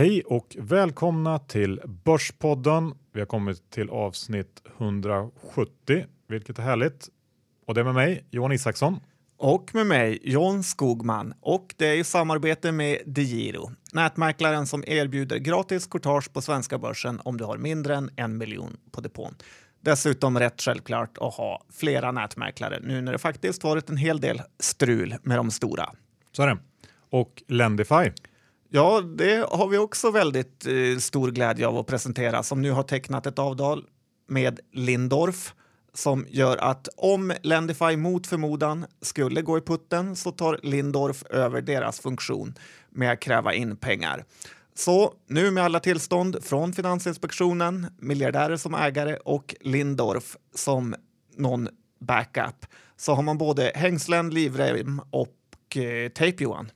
Hej och välkomna till Börspodden. Vi har kommit till avsnitt 170, vilket är härligt. Och det är med mig, Johan Isaksson. Och med mig, John Skogman. Och det är i samarbete med DeGiro, nätmäklaren som erbjuder gratis courtage på svenska börsen om du har mindre än en miljon på depån. Dessutom rätt självklart att ha flera nätmäklare nu när det faktiskt varit en hel del strul med de stora. Så är det. Och Lendify. Ja, det har vi också väldigt eh, stor glädje av att presentera som nu har tecknat ett avtal med Lindorf som gör att om Lendify mot förmodan skulle gå i putten så tar Lindorf över deras funktion med att kräva in pengar. Så nu med alla tillstånd från Finansinspektionen, miljardärer som ägare och Lindorf som någon backup så har man både hängslen, livrem och eh, tejp, Johan.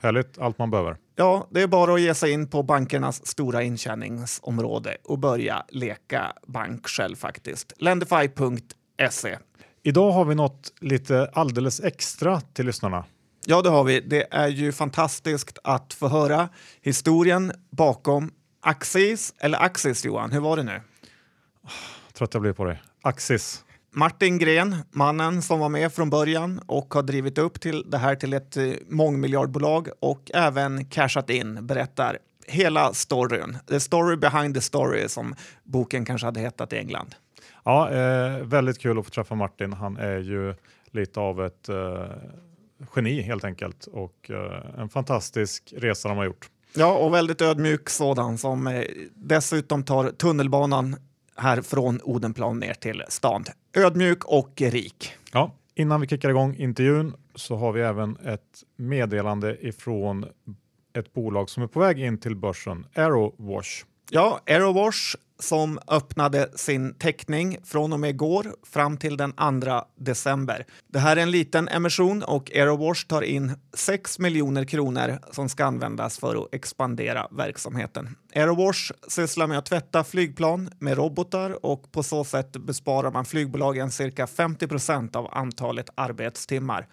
Härligt, allt man behöver. Ja, det är bara att ge sig in på bankernas stora intjäningsområde och börja leka bank själv faktiskt. Lendify.se. Idag har vi något lite alldeles extra till lyssnarna. Ja, det har vi. Det är ju fantastiskt att få höra historien bakom Axis, eller Axis Johan, hur var det nu? Trött jag blir på dig. Axis. Martin Gren, mannen som var med från början och har drivit upp till det här till ett eh, mångmiljardbolag och även cashat in, berättar hela storyn. The story behind the story som boken kanske hade hetat i England. Ja, eh, väldigt kul att få träffa Martin. Han är ju lite av ett eh, geni helt enkelt och eh, en fantastisk resa de har gjort. Ja, och väldigt ödmjuk sådan som eh, dessutom tar tunnelbanan här från Odenplan ner till stan. Ödmjuk och rik. Ja, innan vi kickar igång intervjun så har vi även ett meddelande ifrån ett bolag som är på väg in till börsen, Aerowash. Ja, Aerowash som öppnade sin teckning från och med igår fram till den 2 december. Det här är en liten emission och Aerowash tar in 6 miljoner kronor som ska användas för att expandera verksamheten. Aerowash sysslar med att tvätta flygplan med robotar och på så sätt besparar man flygbolagen cirka 50 procent av antalet arbetstimmar.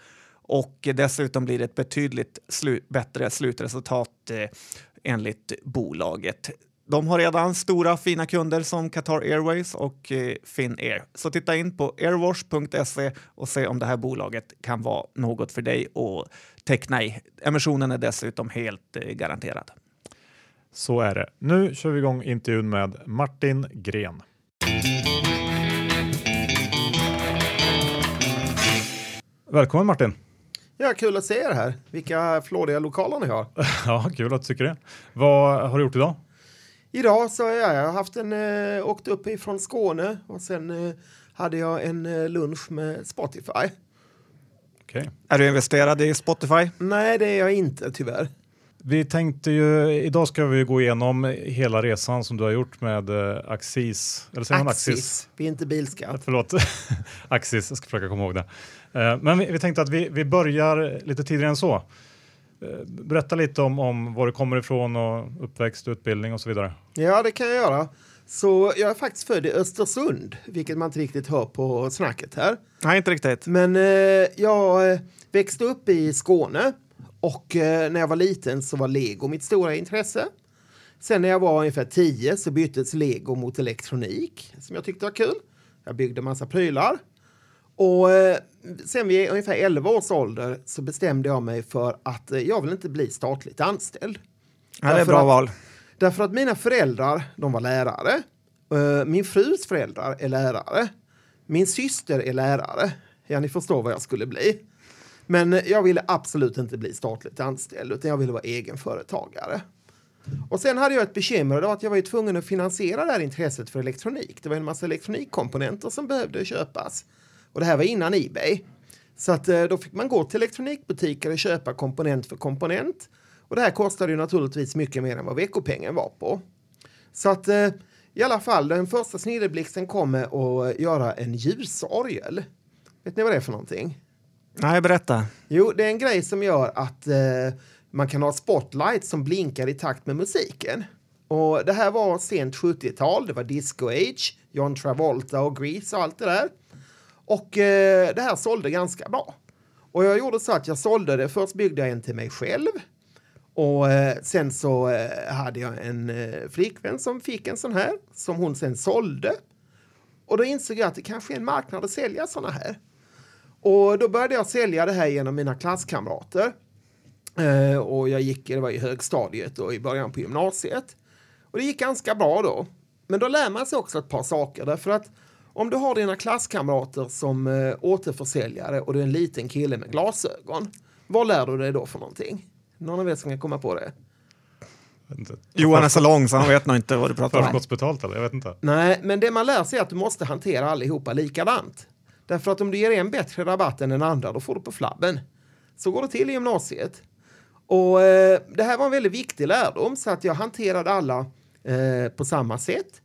Och dessutom blir det ett betydligt slu bättre slutresultat eh, enligt bolaget. De har redan stora fina kunder som Qatar Airways och eh, Finnair. Så titta in på airwash.se och se om det här bolaget kan vara något för dig att teckna i. Emissionen är dessutom helt eh, garanterad. Så är det. Nu kör vi igång intervjun med Martin Gren. Välkommen Martin! Ja, kul att se er här. Vilka flådiga lokaler ni har. Ja, kul att du tycker det. Vad har du gjort idag? Idag så har jag haft en, äh, åkt upp ifrån Skåne och sen äh, hade jag en äh, lunch med Spotify. Okay. Är du investerad i Spotify? Nej, det är jag inte tyvärr. Vi tänkte ju, idag ska vi gå igenom hela resan som du har gjort med eh, Axis. Eller säger Axis. Axis? Vi är inte bilskatt. Förlåt, Axis, jag ska försöka komma ihåg det. Eh, men vi, vi, tänkte att vi, vi börjar lite tidigare än så. Eh, berätta lite om, om var du kommer ifrån och uppväxt, utbildning och så vidare. Ja, det kan jag göra. Så jag är faktiskt född i Östersund, vilket man inte riktigt hör på snacket här. Nej, inte riktigt. Men eh, jag eh, växte upp i Skåne och eh, när jag var liten så var lego mitt stora intresse. Sen när jag var ungefär tio så byttes lego mot elektronik som jag tyckte var kul. Jag byggde massa prylar. Och eh, sen vid ungefär 11 års ålder så bestämde jag mig för att eh, jag vill inte bli statligt anställd. Ja, det är bra att, val. Därför att mina föräldrar, de var lärare. Uh, min frus föräldrar är lärare. Min syster är lärare. Ja, ni förstår vad jag skulle bli. Men jag ville absolut inte bli statligt anställd, utan jag ville vara egenföretagare. Och sen hade jag ett bekymmer, och det var att jag var tvungen att finansiera det här intresset för elektronik. Det var en massa elektronikkomponenter som behövde köpas. Och det här var innan Ebay. Så att då fick man gå till elektronikbutiker och köpa komponent för komponent. Och det här kostade ju naturligtvis mycket mer än vad veckopengen var på. Så att eh, i alla fall, den första snilleblixten kommer att göra en ljusorgel. Vet ni vad det är för någonting? Nej, berätta. Jo, det är en grej som gör att eh, man kan ha spotlight som blinkar i takt med musiken. Och det här var sent 70-tal, det var disco age, John Travolta och Grease och allt det där. Och eh, det här sålde ganska bra. Och jag gjorde så att jag sålde det, först byggde jag en till mig själv Och eh, sen så eh, hade jag en eh, flickvän som fick en sån här som hon sen sålde. Och då insåg jag att det kanske är en marknad att sälja såna här. Och då började jag sälja det här genom mina klasskamrater. Eh, och jag gick, det var i högstadiet och i början på gymnasiet. Och det gick ganska bra då. Men då lär man sig också ett par saker därför att om du har dina klasskamrater som eh, återförsäljare och du är en liten kille med glasögon. Vad lär du dig då för någonting? Någon av er som kan komma på det? Johan är så lång så han vet nog inte vad du pratar om. Förskottsbetalt eller? Jag vet inte. Nej, men det man lär sig är att du måste hantera allihopa likadant. Därför att om du ger en bättre rabatt än den andra, då får du på flabben. Så går det till i gymnasiet. Och eh, det här var en väldigt viktig lärdom, så att jag hanterade alla eh, på samma sätt.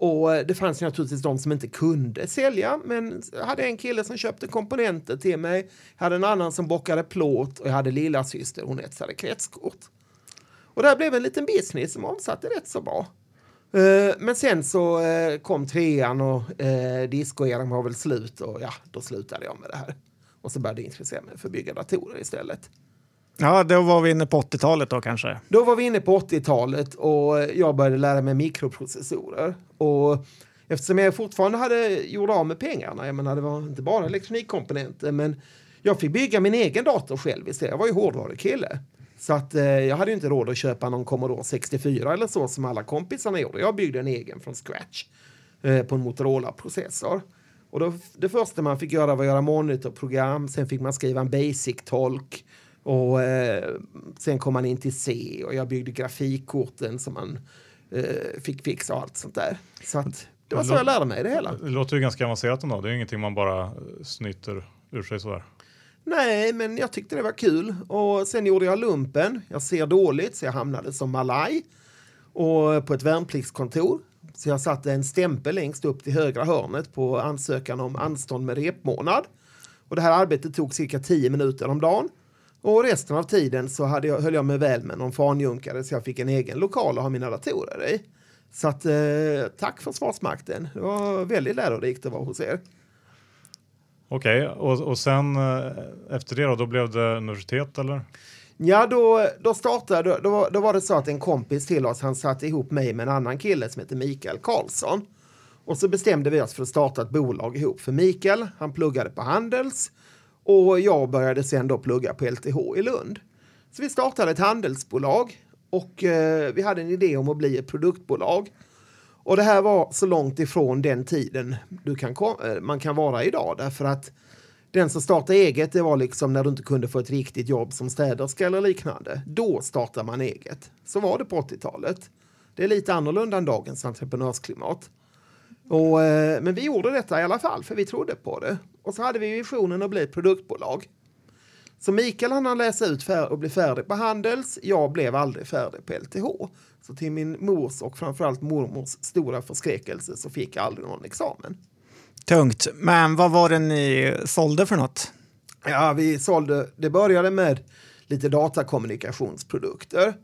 Och eh, det fanns ju naturligtvis de som inte kunde sälja, men jag hade en kille som köpte komponenter till mig, jag hade en annan som bockade plåt och jag hade lilla syster hon etsade kretskort. Och det här blev en liten business som omsatte rätt så bra. Eh, men sen så eh, kom trean och discoeran var väl slut och ja, då slutade jag med det här. Och så började jag intressera mig för att bygga datorer istället. Ja, då var vi inne på 80-talet då kanske. Då var vi inne på 80-talet och jag började lära mig mikroprocessorer. Och eftersom jag fortfarande hade gjort av med pengarna, jag menar det var inte bara elektronikkomponenter, men jag fick bygga min egen dator själv istället. Jag var ju hårdvarukille. Så att eh, jag hade ju inte råd att köpa någon Commodore 64 eller så som alla kompisarna gjorde. Jag byggde en egen från scratch eh, på en Motorola-processor. Och då, det första man fick göra var att göra monitorprogram, sen fick man skriva en basic-tolk och eh, sen kom man in till C och jag byggde grafikkorten som man eh, fick fixa och allt sånt där. Så att det var så jag lärde mig det hela. Det låter ju ganska avancerat ändå. Det är ju ingenting man bara eh, snyter ur sig sådär. Nej, men jag tyckte det var kul. Och sen gjorde jag lumpen. Jag ser dåligt, så jag hamnade som malaj. Och på ett värnpliktskontor. Så jag satte en stämpel längst upp till högra hörnet på ansökan om anstånd med repmånad. Och det här arbetet tog cirka 10 minuter om dagen. Och resten av tiden så hade jag, höll jag mig väl med någon fanjunkare så jag fick en egen lokal att ha mina datorer i. Så att, eh, tack Försvarsmakten. Det var väldigt lärorikt att vara hos er. Okej, och, och sen eh, efter det då, då blev det universitet eller? Ja, då, då startade, då, då var det så att en kompis till oss, han satte ihop mig med en annan kille som heter Mikael Karlsson. Och så bestämde vi oss för att starta ett bolag ihop. För Mikael, han pluggade på Handels och jag började sen då plugga på LTH i Lund. Så vi startade ett handelsbolag och eh, vi hade en idé om att bli ett produktbolag. Och det här var så långt ifrån den tiden du kan, eh, man kan vara idag därför att den som startade eget, det var liksom när du inte kunde få ett riktigt jobb som städerska eller liknande. Då startar man eget. Så var det på 80-talet. Det är lite annorlunda än dagens entreprenörsklimat. Och, eh, men vi gjorde detta i alla fall, för vi trodde på det. Och så hade vi visionen att bli ett produktbolag. Så Mikael han hann läsa ut och bli färdig på Handels. Jag blev aldrig färdig på LTH. Så till min mors och framförallt mormors stora förskräckelse så fick jag aldrig någon examen. Tungt. Men vad var det ni sålde för något? Ja, vi sålde, det började med lite datakommunikationsprodukter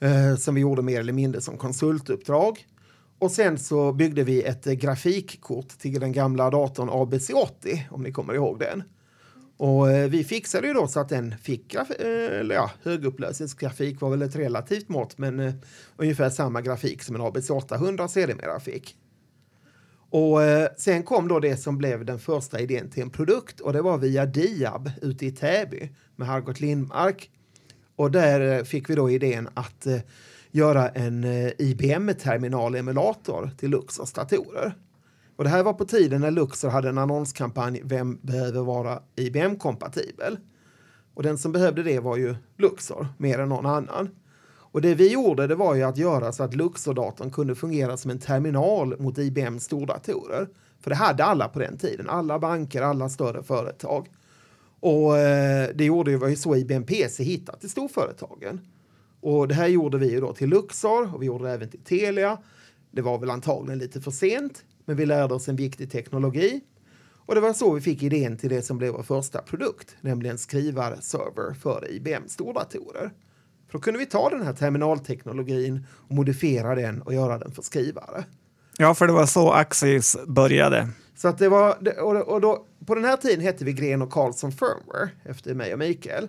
eh, som vi gjorde mer eller mindre som konsultuppdrag. Och sen så byggde vi ett grafikkort till den gamla datorn ABC80, om ni kommer ihåg den. Och eh, vi fixade ju då så att den fick eh, eller ja, högupplösningsgrafik var väl ett relativt mått, men eh, ungefär samma grafik som en ABC800 sedermera fick. Och eh, sen kom då det som blev den första idén till en produkt och det var via Diab ute i Täby med Hargot Lindmark. Och där eh, fick vi då idén att eh, göra en eh, IBM-terminal-emulator till Luxors datorer. Och det här var på tiden när Luxor hade en annonskampanj Vem behöver vara IBM-kompatibel? Och den som behövde det var ju Luxor, mer än någon annan. Och det vi gjorde det var ju att göra så att Luxor-datorn kunde fungera som en terminal mot IBMs stordatorer. För det hade alla på den tiden, alla banker, alla större företag. Och eh, det gjorde ju, var ju så IBM PC hittat till storföretagen. Och det här gjorde vi då till Luxor och vi gjorde det även till Telia. Det var väl antagligen lite för sent, men vi lärde oss en viktig teknologi. Och det var så vi fick idén till det som blev vår första produkt, nämligen skrivarserver för IBM stordatorer. För då kunde vi ta den här terminalteknologin och modifiera den och göra den för skrivare. Ja, för det var så Axis började. Så att det var, och, då, på den här tiden hette vi Gren och Carlson Firmware efter mig och Mikael.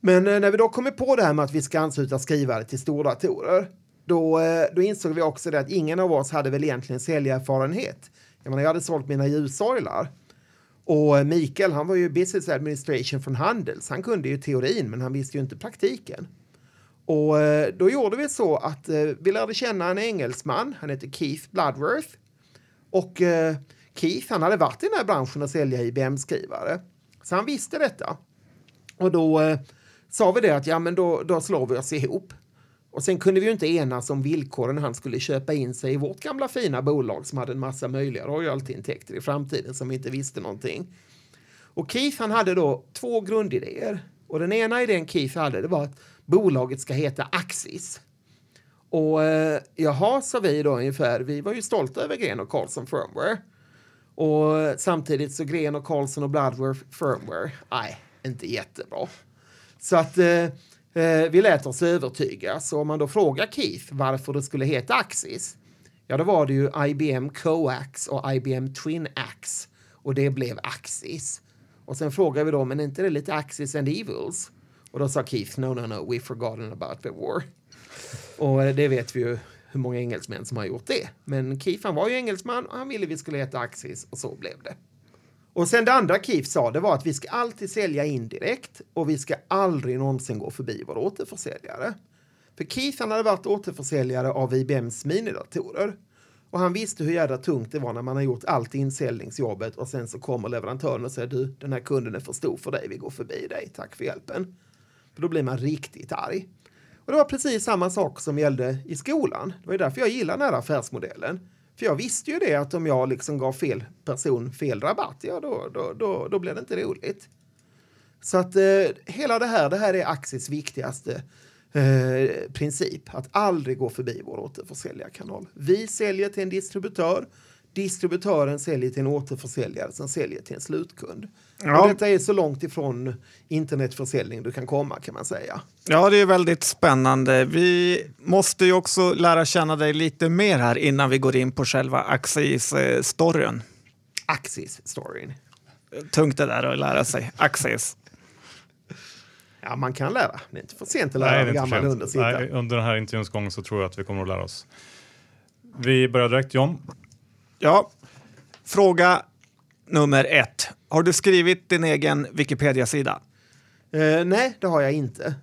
Men eh, när vi då kommer på det här med att vi ska ansluta skrivare till stordatorer, då, eh, då insåg vi också det att ingen av oss hade väl egentligen säljerfarenhet. Jag menar, jag hade sålt mina ljusorglar Och eh, Mikael, han var ju business administration från Handels. Han kunde ju teorin, men han visste ju inte praktiken. Och då gjorde vi så att vi lärde känna en engelsman. Han heter Keith Bloodworth. Och Keith, han hade varit i den här branschen och sälja IBM-skrivare. Så han visste detta. Och då eh, sa vi det att ja, men då, då slår vi oss ihop. Och sen kunde vi ju inte enas om villkoren han skulle köpa in sig i vårt gamla fina bolag som hade en massa möjliga royaltyintäkter i framtiden som vi inte visste någonting. Och Keith han hade då två grundidéer. Och den ena idén Keith hade det var att bolaget ska heta Axis. Och eh, jaha, sa vi då ungefär. Vi var ju stolta över Gren och Carlson Firmware. Och samtidigt så Gren och Carlson och Bloodworth Firmware, nej, inte jättebra. Så att eh, eh, vi lät oss övertygas. Och om man då frågar Keith varför det skulle heta Axis, ja då var det ju IBM Coax och IBM Twin Ax och det blev Axis. Och sen frågade vi då, men är inte det lite Axis and Evils? Och då sa Keith, no, no, no, we've forgotten about the war. Och eh, det vet vi ju hur många engelsmän som har gjort det. Men Keith han var ju engelsman och han ville vi skulle heta Axis och så blev det. Och sen det andra Keith sa det var att vi ska alltid sälja indirekt och vi ska aldrig någonsin gå förbi vår återförsäljare. För Keith han hade varit återförsäljare av IBMs minidatorer och han visste hur jädra tungt det var när man har gjort allt insäljningsjobbet och sen så kommer leverantören och säger du, den här kunden är för stor för dig, vi går förbi dig, tack för hjälpen. För då blir man riktigt arg. Och det var precis samma sak som gällde i skolan. Det var ju därför jag gillar den här affärsmodellen. För jag visste ju det att om jag liksom gav fel person fel rabatt, ja då, då, då, då blev det inte roligt. Så att eh, hela det här, det här är Axis viktigaste eh, princip. Att aldrig gå förbi vår återförsäljarkanal. Vi säljer till en distributör. Distributören säljer till en återförsäljare som säljer till en slutkund. Ja. Och detta är så långt ifrån internetförsäljning du kan komma kan man säga. Ja, det är väldigt spännande. Vi måste ju också lära känna dig lite mer här innan vi går in på själva Axis-storyn. Axis-storyn. Tungt det där att lära sig. Axis. Ja, man kan lära. Det är inte för sent att Nej, lära är inte gammal för hund att sent. sitta. Nej, under den här intervjuns gång så tror jag att vi kommer att lära oss. Vi börjar direkt John. Ja, fråga nummer ett. Har du skrivit din egen Wikipedia-sida? Eh, nej, det har jag inte.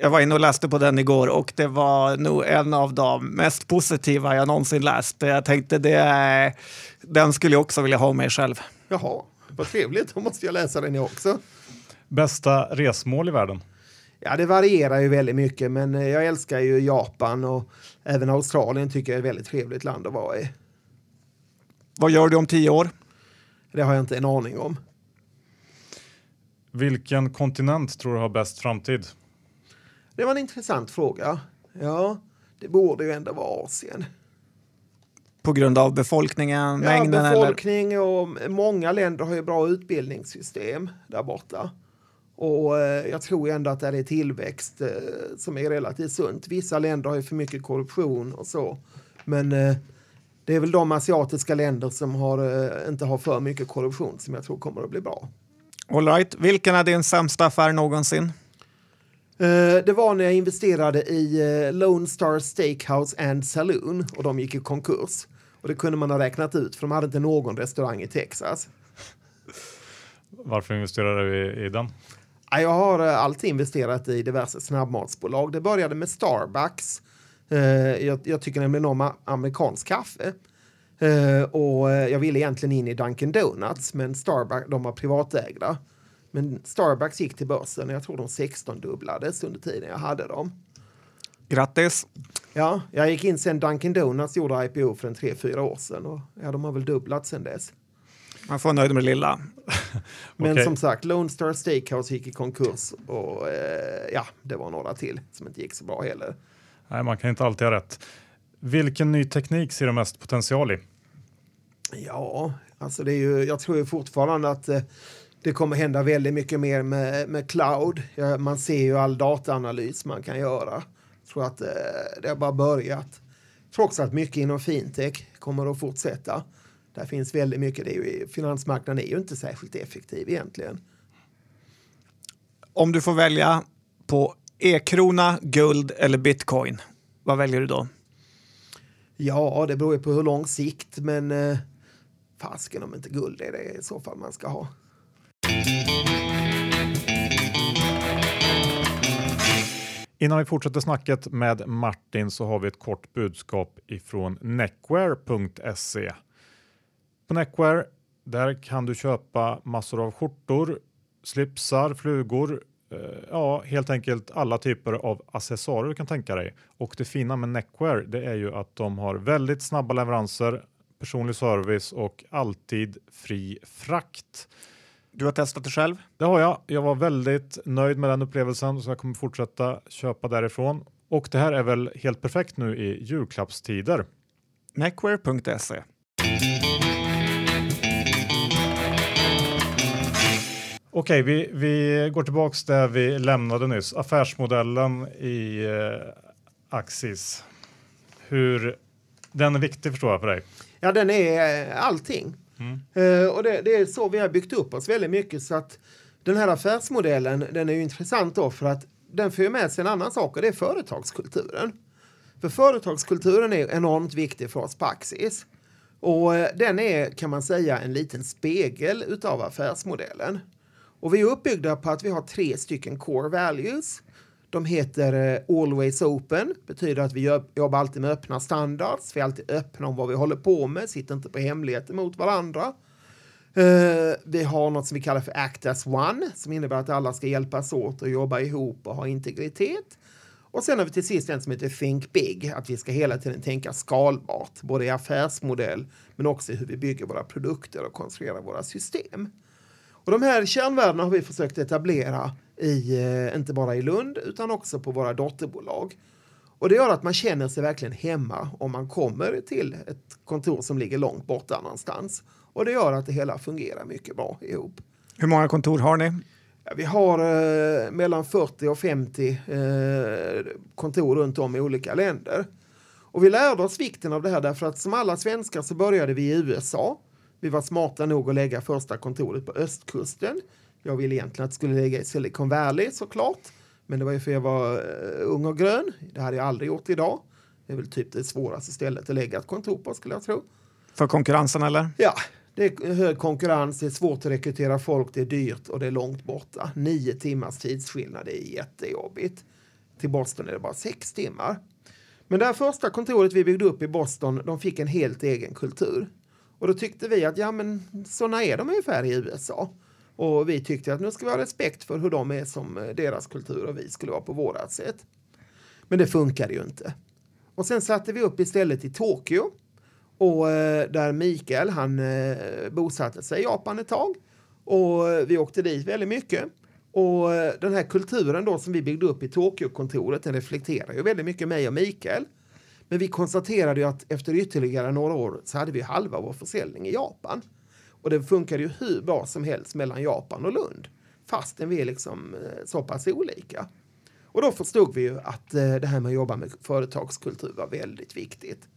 Jag var inne och läste på den igår och det var nog en av de mest positiva jag någonsin läst. Jag tänkte det är, den skulle jag också vilja ha med själv. Jaha, vad trevligt. Då måste jag läsa den jag också. Bästa resmål i världen? Ja, det varierar ju väldigt mycket, men jag älskar ju Japan och även Australien tycker jag är ett väldigt trevligt land att vara i. Vad gör du om tio år? Det har jag inte en aning om. Vilken kontinent tror du har bäst framtid? Det var en intressant fråga. Ja, det borde ju ändå vara Asien. På grund av befolkningen, Ja, mängden eller? befolkning och många länder har ju bra utbildningssystem där borta. Och eh, jag tror ändå att det är tillväxt eh, som är relativt sunt. Vissa länder har ju för mycket korruption och så. Men eh, det är väl de asiatiska länder som har, eh, inte har för mycket korruption som jag tror kommer att bli bra. All right. Vilken är din sämsta affär någonsin? Eh, det var när jag investerade i eh, Lone Star Steakhouse and Saloon och de gick i konkurs. Och det kunde man ha räknat ut för de hade inte någon restaurang i Texas. Varför investerar du i, den? Ja, Jag har alltid investerat i diverse snabbmatsbolag. Det började med Starbucks. Eh, Jag, jag tycker nämligen om amerikansk kaffe. Eh, Och eh, jag ville egentligen in i Dunkin Donuts, men Starbucks, de var privatägda. Men Starbucks gick till börsen och jag tror de 16-dubblades under tiden jag hade dem. Grattis! Ja, jag gick in sen Dunkin Donuts gjorde IPO för en tre fyra år sedan och ja, de har väl dubblat sen dess. Man får vara nöjd med det lilla. Men Okej. som sagt, Lone Star Steakhouse gick i konkurs och eh, ja, det var några till som inte gick så bra heller. Nej, man kan inte alltid ha rätt. Vilken ny teknik ser du mest potential i? Ja, alltså det är ju, jag tror ju fortfarande att eh, det kommer hända väldigt mycket mer med, med cloud. Ja, man ser ju all dataanalys man kan göra. Jag tror att eh, det har bara börjat. Också att mycket inom fintech kommer att fortsätta. Där finns väldigt mycket. Det är ju, finansmarknaden är ju inte särskilt effektiv egentligen. Om du får välja på e-krona, guld eller bitcoin, vad väljer du då? Ja, det beror ju på hur lång sikt, men eh, fasken om inte guld är det i så fall man ska ha. Innan vi fortsätter snacket med Martin så har vi ett kort budskap ifrån neckwear.se. På Neckwear där kan du köpa massor av skjortor, slipsar, flugor, ja helt enkelt alla typer av accessoarer du kan tänka dig. Och det fina med Neckwear det är ju att de har väldigt snabba leveranser, personlig service och alltid fri frakt. Du har testat det själv? Det har jag. Jag var väldigt nöjd med den upplevelsen så jag kommer fortsätta köpa därifrån. Och det här är väl helt perfekt nu i julklappstider. Neckwear.se Okej, vi, vi går tillbaks där vi lämnade nyss. Affärsmodellen i eh, Axis. Hur den är viktig förstår jag för dig. Ja, den är eh, allting. Eh, och det, det är så vi har byggt upp oss väldigt mycket så att den här affärsmodellen, den är ju intressant då för att den för med sig en annan sak och det är företagskulturen. För företagskulturen är enormt viktig för oss på Axis. Och eh, den är, kan man säga, en liten spegel utav affärsmodellen. Och vi är uppbyggda på att vi har tre stycken core values. De heter eh, Always Open, betyder att vi jobbar alltid med öppna standards. Vi är alltid öppna om vad vi håller på med, sitter inte på hemligheter mot varandra. Eh, vi har något som vi kallar för Act as One, som innebär att alla ska hjälpas åt och jobba ihop och ha integritet. Och sen har vi till sist en som heter Think Big, att vi ska hela tiden tänka skalbart, både i affärsmodell men också i hur vi bygger våra produkter och konstruerar våra system. Och de här kärnvärdena har vi försökt etablera i, eh, inte bara i Lund utan också på våra dotterbolag. Och det gör att man känner sig verkligen hemma om man kommer till ett kontor som ligger långt borta någonstans. Och det gör att det hela fungerar mycket bra ihop. Hur många kontor har ni? Vi har eh, mellan 40 och 50 eh, kontor runt om i olika länder. Och vi lärde oss vikten av det här därför att som alla svenskar så började vi i USA. Vi var smarta nog att lägga första kontoret på östkusten. Jag ville egentligen att det skulle ligga i Silicon Valley såklart. Men det var ju för jag var eh, ung och grön. Det hade jag aldrig gjort idag. Det är väl typ det svåraste stället att lägga ett kontor på skulle jag tro. För konkurrensen eller? Ja, det är hög konkurrens, det är svårt att rekrytera folk, det är dyrt och det är långt borta. Nio timmars tidsskillnad, det är jättejobbigt. Till Boston är det bara sex timmar. Men det här första kontoret vi byggde upp i Boston, de fick en helt egen kultur. Och då tyckte vi att ja, men såna är de ungefär i USA. Och vi tyckte att nu ska vi ha respekt för hur de är som eh, deras kultur och vi skulle vara på vårat sätt. Men det funkade ju inte. Och sen satte vi upp istället i Tokyo och eh, där Mikael, han eh, bosatte sig i Japan ett tag. Och vi åkte dit väldigt mycket. Och den här kulturen då som vi byggde upp i Tokyo-kontoret, den reflekterar ju väldigt mycket mig och Mikael. Men vi konstaterade ju att efter ytterligare några år så hade vi halva vår försäljning i Japan. Och det funkade ju hur bra som helst mellan Japan och Lund. Fastän vi är liksom eh, så pass olika. Och då förstod vi ju att eh, det här med att jobba med företagskultur var väldigt viktigt.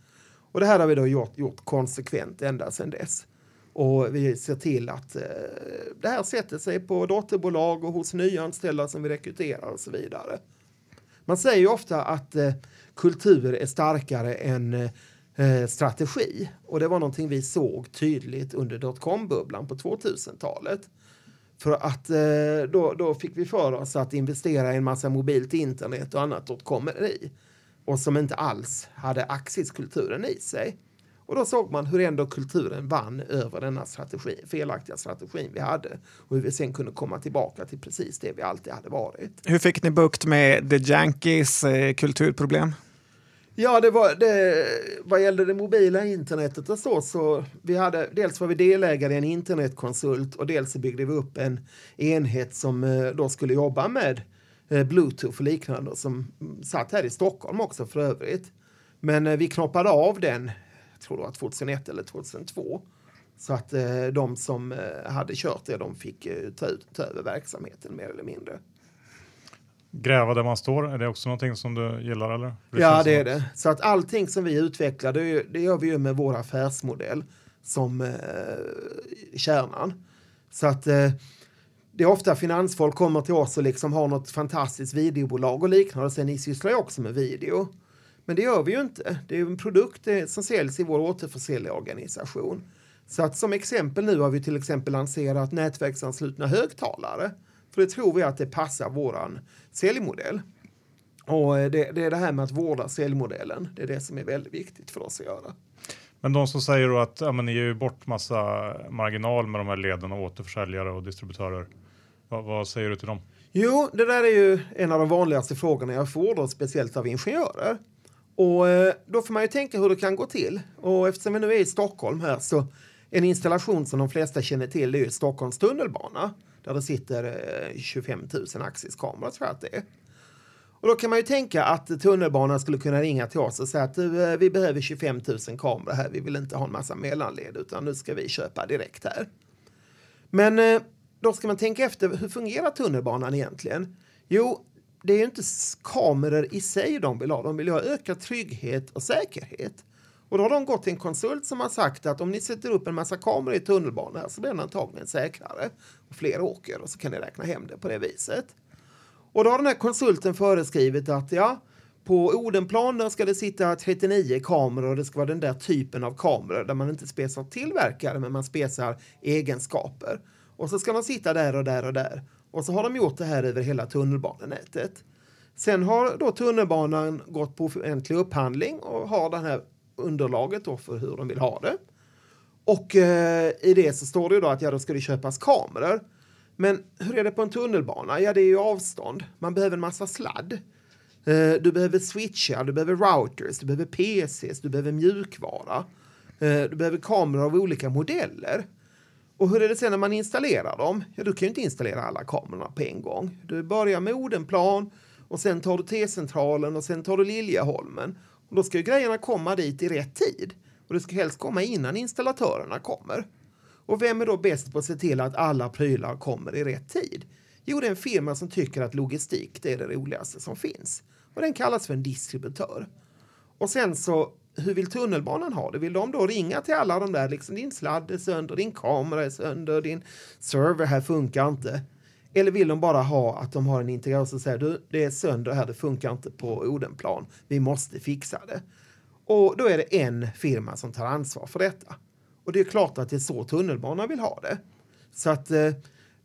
Och det här har vi då gjort, gjort konsekvent ända sedan dess. Och vi ser till att eh, det här sätter sig på dotterbolag och hos nyanställda som vi rekryterar och så vidare. Man säger ju ofta att eh, kultur är starkare än eh, strategi. Och det var någonting vi såg tydligt under dotcom-bubblan på 2000-talet. För att eh, då, då fick vi för oss att investera i en massa mobilt internet och annat dotcomeri. Och som inte alls hade aktieskulturen i sig. Och då såg man hur ändå kulturen vann över denna strategi, felaktiga strategin vi hade. Och hur vi sen kunde komma tillbaka till precis det vi alltid hade varit. Hur fick ni bukt med The Yankees eh, kulturproblem? Ja, det var det, vad gällde det mobila internetet och så, så vi hade, dels var vi delägare i en internetkonsult och dels byggde vi upp en enhet som eh, då skulle jobba med eh, Bluetooth och liknande som satt här i Stockholm också för övrigt. Men eh, vi knoppade av den, jag tror det var 2001 eller 2002. Så att de som hade kört det, de fick ta, ut, ta över verksamheten mer eller mindre. Gräva där man står, är det också någonting som du gillar eller? Ja, det är det. Så att allting som vi utvecklar, det, det gör vi ju med vår affärsmodell som eh, kärnan. Så att eh, det är ofta finansfolk kommer till oss och liksom har något fantastiskt videobolag och liknande och sen ni sysslar ju också med video. Men det gör vi ju inte. Det är en produkt eh, som säljs i vår återförsäljarorganisation. Så att som exempel nu har vi till exempel lanserat nätverksanslutna högtalare. För det tror vi att det passar våran säljmodell. Och eh, det, det är det här med att vårda säljmodellen. Det är det som är väldigt viktigt för oss att göra. Men de som säger då att ja, men ni ger ju bort massa marginal med de här leden och återförsäljare och distributörer. Vad, vad säger du till dem? Jo, det där är ju en av de vanligaste frågorna jag får, då, speciellt av ingenjörer. Och eh, då får man ju tänka hur det kan gå till. Och eftersom vi nu är i Stockholm här så en installation som de flesta känner till är ju Stockholms tunnelbana där det sitter 25 000 Axis-kameror tror jag att det är. Och då kan man ju tänka att tunnelbanan skulle kunna ringa till oss och säga att du, eh, vi behöver 25 000 kameror här. Vi vill inte ha en massa mellanled utan nu ska vi köpa direkt här. Men eh, då ska man tänka efter, hur fungerar tunnelbanan egentligen? Jo, det är ju inte kameror i sig de vill ha. De vill ha ökad trygghet och säkerhet. Och då har de gått till en konsult som har sagt att om ni sätter upp en massa kameror i tunnelbanan så blir den antagligen säkrare. Och fler åker och så kan ni räkna hem det på det viset. Och då har den här konsulten föreskrivit att ja, på Odenplan ska det sitta 39 kameror och det ska vara den där typen av kameror där man inte spesar tillverkare men man spesar egenskaper. Och så ska de sitta där och där och där. Och så har de gjort det här över hela tunnelbanenätet. Sen har då tunnelbanan gått på offentlig upphandling och har den här underlaget då för hur de vill ha det. Och eh, i det så står det ju då att ja, då ska det köpas kameror. Men hur är det på en tunnelbana? Ja, det är ju avstånd. Man behöver en massa sladd. Eh, du behöver switchar, du behöver routers, du behöver PCs, du behöver mjukvara. Eh, du behöver kameror av olika modeller. Och hur är det sen när man installerar dem? Ja, du kan ju inte installera alla kamerorna på en gång. Du börjar med Odenplan och sen tar du T-centralen och sen tar du Liljeholmen. Och då ska ju grejerna komma dit i rätt tid. Och det ska helst komma innan installatörerna kommer. Och vem är då bäst på att se till att alla prylar kommer i rätt tid? Jo, det är en firma som tycker att logistik det är det roligaste som finns. Och den kallas för en distributör. Och sen så, hur vill tunnelbanan ha det? Vill de då ringa till alla de där, liksom din sladd är sönder, din kamera är sönder, din server här funkar inte. Eller vill de bara ha att de har en integration som säger du, det är sönder här, det funkar inte på Odenplan, vi måste fixa det. Och då är det en firma som tar ansvar för detta. Och det är klart att det är så tunnelbanan vill ha det. Så att eh,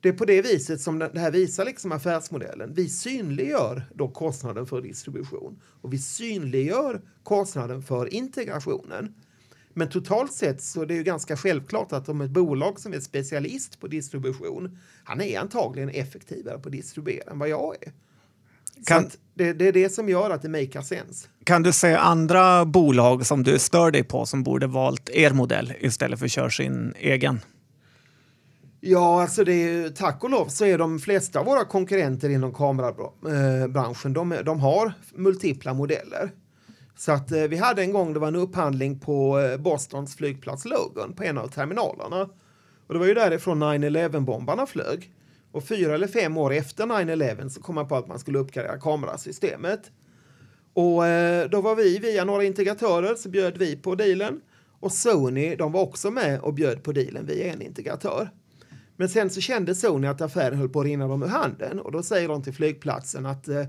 det är på det viset som det här visar liksom affärsmodellen. Vi synliggör då kostnaden för distribution och vi synliggör kostnaden för integrationen. Men totalt sett så är det ju ganska självklart att om ett bolag som är specialist på distribution, han är antagligen effektivare på att distribuera än vad jag är. Kan, det, det, är det som gör att det makar sense. Kan du se andra bolag som du stör dig på som borde valt er modell istället för att köra sin egen? Ja, alltså det är, tack och lov så är de flesta av våra konkurrenter inom kamerabranschen, de, de har multipla modeller. Så att eh, vi hade en gång, det var en upphandling på eh, Bostons flygplats Logan på en av terminalerna. Och det var ju därifrån 9-11-bombarna flög. Och fyra eller fem år efter 9-11 så kom man på att man skulle uppgradera kamerasystemet. Och eh, då var vi, via några integratörer, så bjöd vi på dealen. Och Sony, de var också med och bjöd på dealen via en integratör. Men sen så kände Sony att affären höll på att rinna dem ur handen och då säger de till flygplatsen att eh,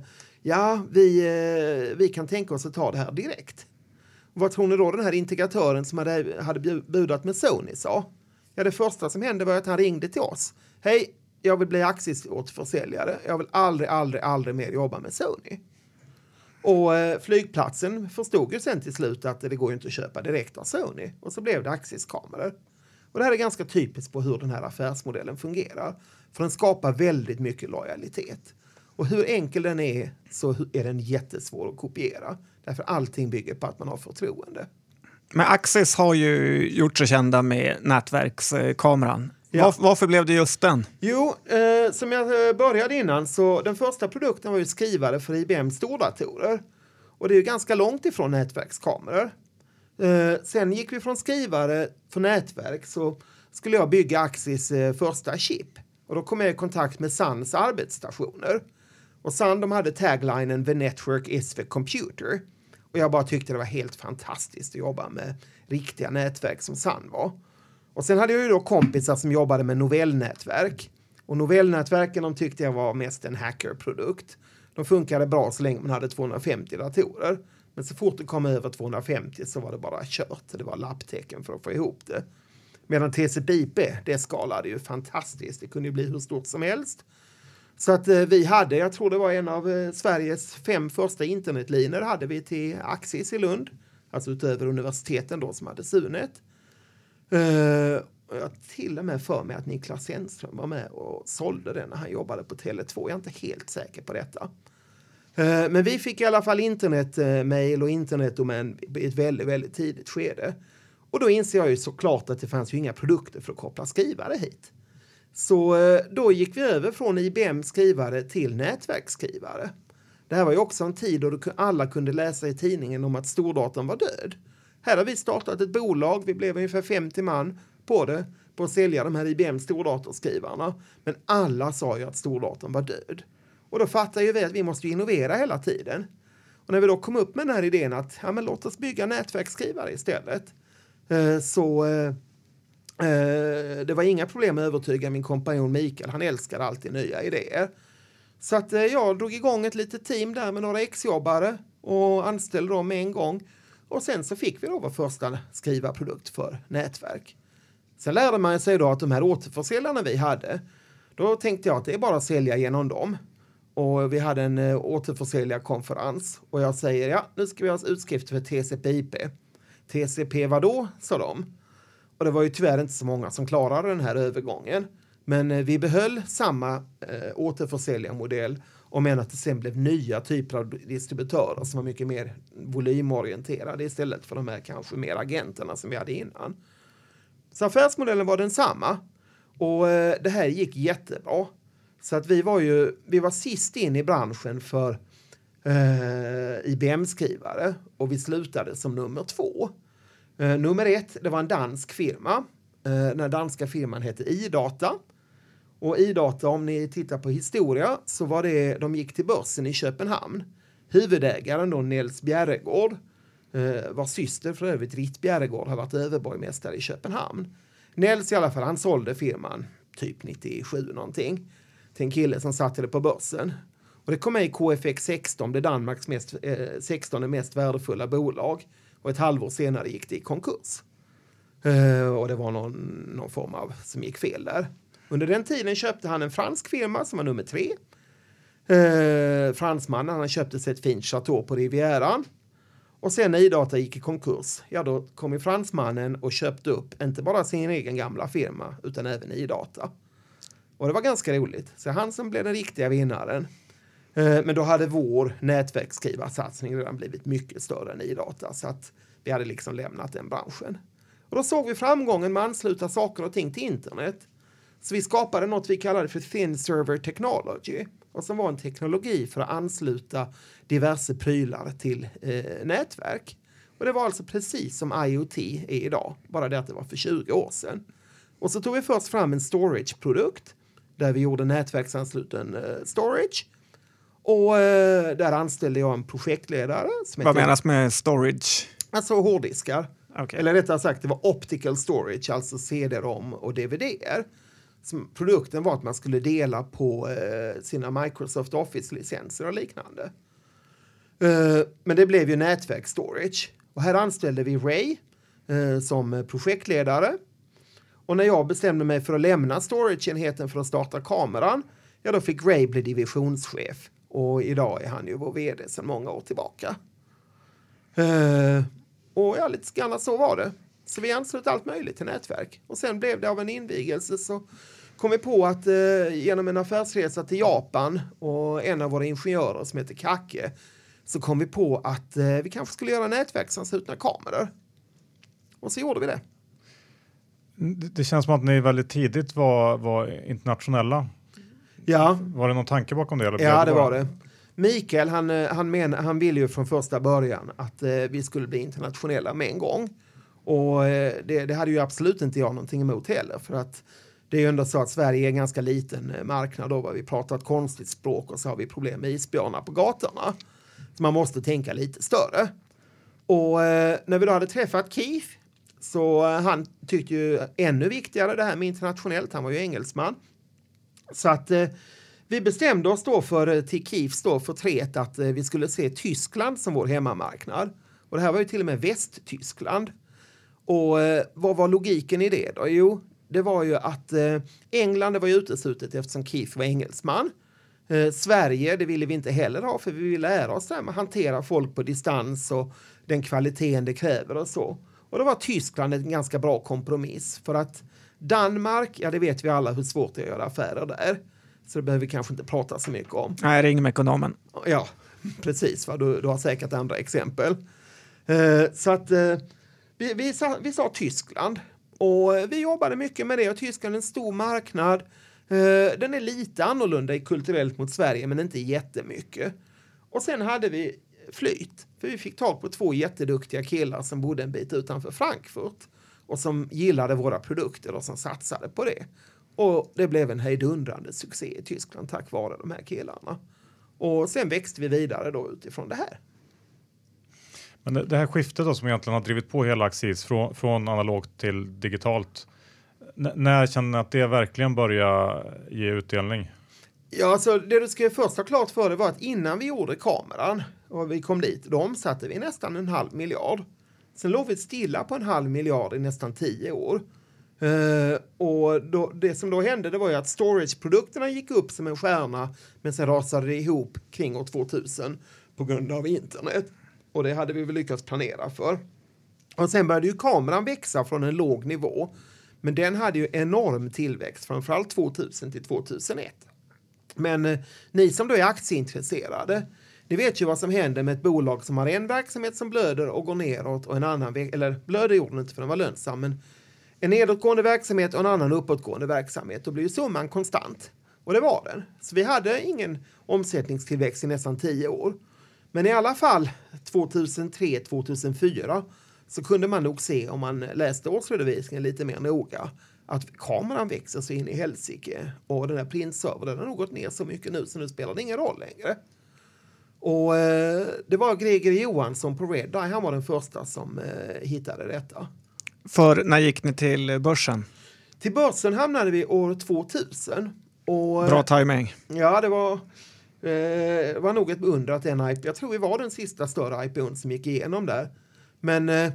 ja, vi, eh, vi kan tänka oss att ta det här direkt. Vad tror ni då den här integratören som hade, hade budat med Sony sa? Ja, det första som hände var att han ringde till oss. Hej, jag vill bli aktieåterförsäljare. Jag vill aldrig, aldrig, aldrig mer jobba med Sony. Och eh, flygplatsen förstod ju sen till slut att det går ju inte att köpa direkt av Sony. Och så blev det aktiekameror. Och det här är ganska typiskt på hur den här affärsmodellen fungerar. För den skapar väldigt mycket lojalitet. Och hur enkel den är så är den jättesvår att kopiera. Därför allting bygger på att man har förtroende. Men Axis har ju gjort sig kända med nätverkskameran. Ja. Var, varför blev det just den? Jo, eh, som jag eh, började innan så den första produkten var ju skrivare för IBM stordatorer. Och det är ju ganska långt ifrån nätverkskameror. Eh, sen gick vi från skrivare för nätverk så skulle jag bygga Axis eh, första chip. Och då kom jag i kontakt med Suns arbetsstationer. Och Sun de hade taglinen The Network is the computer. Och jag bara tyckte det var helt fantastiskt att jobba med riktiga nätverk som Sun var. Och sen hade jag ju då kompisar som jobbade med novellnätverk. Och novellnätverken de tyckte jag var mest en hackerprodukt. De funkade bra så länge man hade 250 datorer. Men så fort det kom över 250 så var det bara kört. Det var lapptecken för att få ihop det. Medan TCP/IP, det skalade ju fantastiskt. Det kunde ju bli hur stort som helst. Så att eh, vi hade, jag tror det var en av eh, Sveriges fem första internetlinor hade vi till Axis i Lund. Alltså utöver universiteten då som hade Sunet. Eh, har jag till och med för mig att Niklas Hennström var med och sålde den när han jobbade på Tele2. Jag är inte helt säker på detta. Eh, men vi fick i alla fall internetmail och internetdomän i ett väldigt, väldigt tidigt skede. Och då inser jag ju såklart att det fanns ju inga produkter för att koppla skrivare hit. Så eh, då gick vi över från IBM skrivare till nätverksskrivare. Det här var ju också en tid då alla kunde läsa i tidningen om att stordatorn var död. Här har vi startat ett bolag, vi blev ungefär 50 man på det, på att sälja de här IBM stordatorskrivarna. Men alla sa ju att stordatorn var död. Och då fattar ju vi att vi måste innovera hela tiden. Och när vi då kom upp med den här idén att ja, men låt oss bygga nätverksskrivare istället. Eh, så eh, Eh, det var inga problem att övertyga min kompanjon Mikael. Han älskar alltid nya idéer. Så att eh, jag drog igång ett litet team där med några exjobbare och anställde dem med en gång. Och sen så fick vi då vår första skrivarprodukt för nätverk. Sen lärde man sig då att de här återförsäljarna vi hade, då tänkte jag att det är bara att sälja genom dem. Och vi hade en eh, återförsäljarkonferens och jag säger ja, nu ska vi ha utskrift för TCP/IP. TCP vadå, sa de. Och det var ju tyvärr inte så många som klarade den här övergången. Men eh, vi behöll samma eh, återförsäljarmodell och menar att det sen blev nya typer av distributörer som var mycket mer volymorienterade istället för de här kanske mer agenterna som vi hade innan. Så affärsmodellen var densamma och eh, det här gick jättebra. Så att vi var ju, vi var sist in i branschen för eh, IBM-skrivare och vi slutade som nummer två. Eh, nummer ett, det var en dansk firma. Eh, den danska firman hette iData. Och iData, om ni tittar på historia, så var det, de gick till börsen i Köpenhamn. Huvudägaren då, Nils Bjerregård, eh, vars syster för övrigt, Ritt Bjerregård, har varit överborgmästare i Köpenhamn. Nels i alla fall, han sålde firman typ 97 någonting till en kille som satte det på börsen. Och det kom med i KFX 16, det Danmarks mest, eh, 16 mest värdefulla bolag. Och ett halvår senare gick det i konkurs. Eh, och det var någon, någon form av som gick fel där. Under den tiden köpte han en fransk firma som var nummer tre. Eh, fransmannen, han köpte sig ett fint chateau på Rivieran. Och sen när Idata gick i konkurs, ja då kom ju fransmannen och köpte upp inte bara sin egen gamla firma utan även Idata. Och det var ganska roligt. Så han som blev den riktiga vinnaren. Eh, men då hade vår nätverksskrivarsatsning redan blivit mycket större än Idata så att vi hade liksom lämnat den branschen. Och då såg vi framgången med att ansluta saker och ting till internet. Så vi skapade något vi kallade för Thin Server Technology och som var en teknologi för att ansluta diverse prylar till eh, nätverk. Och det var alltså precis som IoT är idag, bara det att det var för 20 år sedan. Och så tog vi först fram en storage-produkt där vi gjorde nätverksansluten eh, storage. Och eh, där anställde jag en projektledare. Som Vad menas med storage? Alltså hårddiskar. Okay. Eller rättare sagt, det var optical storage, alltså CD-ROM och DVD-er produkten var att man skulle dela på eh, sina Microsoft Office-licenser och liknande. Eh, men det blev ju nätverksstorage. Och här anställde vi Ray eh, som projektledare. Och när jag bestämde mig för att lämna storageenheten för att starta kameran, ja då fick Ray bli divisionschef. Och idag är han ju vår vd sedan många år tillbaka. Uh, och ja, lite grann så var det. Så vi anslöt allt möjligt till nätverk. Och sen blev det av en invigelse så kom vi på att eh, genom en affärsresa till Japan och en av våra ingenjörer som heter Kacke så kom vi på att eh, vi kanske skulle göra nätverksanslutna kameror. Och så gjorde vi det. Det känns som att ni väldigt tidigt var, var internationella. Ja. Var det någon tanke bakom det? Eller ja, det var det. Mikael, han, eh, han, men, han ville ju från första början att eh, vi skulle bli internationella med en gång. Och eh, det, det, hade ju absolut inte jag någonting emot heller. För att det är ju ändå så att Sverige är en ganska liten eh, marknad då, vi pratar ett konstigt språk och så har vi problem med isbjörnar på gatorna. Så man måste tänka lite större. Och eh, när vi då hade träffat Keith så eh, han tyckte ju ännu viktigare det här med internationellt. Han var ju engelsman. Så att eh, vi bestämde oss då för, eh, till KIFs då, för att eh, vi skulle se Tyskland som vår hemmamarknad. Och det här var ju till och med Västtyskland. Och eh, vad var logiken i det då? Jo, det var ju att eh, England det var ju uteslutet eftersom Keith var engelsman. Eh, Sverige, det ville vi inte heller ha för vi ville lära oss det här med att hantera folk på distans och den kvaliteten det kräver och så. Och då var Tyskland en ganska bra kompromiss för att Danmark, ja det vet vi alla hur svårt det är att göra affärer där. Så det behöver vi kanske inte prata så mycket om. Nej, ring med ekonomen. Ja, precis. Va? Du, du har säkert andra exempel. Eh, så att eh, vi, vi, sa, vi sa Tyskland och vi jobbade mycket med det och Tyskland är en stor marknad. Eh, den är lite annorlunda kulturellt mot Sverige, men inte jättemycket. Och sen hade vi flyt, för vi fick tag på två jätteduktiga killar som bodde en bit utanför Frankfurt och som gillade våra produkter och som satsade på det. Och det blev en hejdundrande succé i Tyskland tack vare de här killarna. Och sen växte vi vidare då utifrån det här. Men det, det här skiftet då som egentligen har drivit på hela Axis från, från analogt till digitalt. N när känner ni att det verkligen börjar ge utdelning? Ja, alltså det du ska först ha klart för dig var att innan vi gjorde kameran och vi kom dit, då omsatte vi nästan en halv miljard. Sen låg vi stilla på en halv miljard i nästan tio år. Uh, och då, det som då hände det var ju att storage-produkterna gick upp som en stjärna men sen rasade det ihop kring år 2000 på grund av internet. Och det hade vi väl lyckats planera för. Och sen började ju kameran växa från en låg nivå. Men den hade ju enorm tillväxt, framförallt 2000 till 2001. Men eh, ni som då är aktieintresserade, ni vet ju vad som händer med ett bolag som har en verksamhet som blöder och går neråt och en annan, eller blöder gjorde den inte för den var lönsam, men en nedåtgående verksamhet och en annan uppåtgående verksamhet, då blir ju summan konstant. Och det var den. Så vi hade ingen omsättningstillväxt i nästan tio år. Men i alla fall 2003, 2004 så kunde man nog se om man läste årsredovisningen lite mer noga att kameran växer så in i helsike och den här printservern har nog gått ner så mycket nu så nu spelar det ingen roll längre. Och eh, det var Greger Johansson på Red Eye, han var den första som eh, hittade detta. För när gick ni till börsen? Till börsen hamnade vi år 2000. Och, Bra timing. Ja, det var, eh, var nog ett under att den IP, jag tror vi var den sista större IPOn som gick igenom där. Men eh,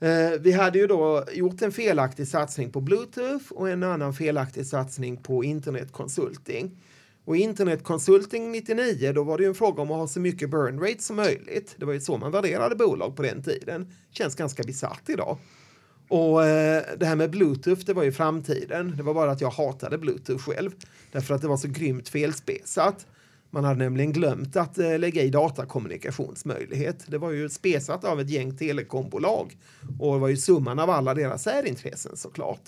eh, vi hade ju då gjort en felaktig satsning på Bluetooth och en annan felaktig satsning på internetkonsulting. Och internetkonsulting 99, då var det ju en fråga om att ha så mycket burn rate som möjligt. Det var ju så man värderade bolag på den tiden. Känns ganska bisarrt idag. Och eh, det här med Bluetooth, det var ju framtiden. Det var bara att jag hatade Bluetooth själv. Därför att det var så grymt felspesat. Man hade nämligen glömt att eh, lägga i datakommunikationsmöjlighet. Det var ju spesat av ett gäng telekombolag. Och det var ju summan av alla deras särintressen såklart.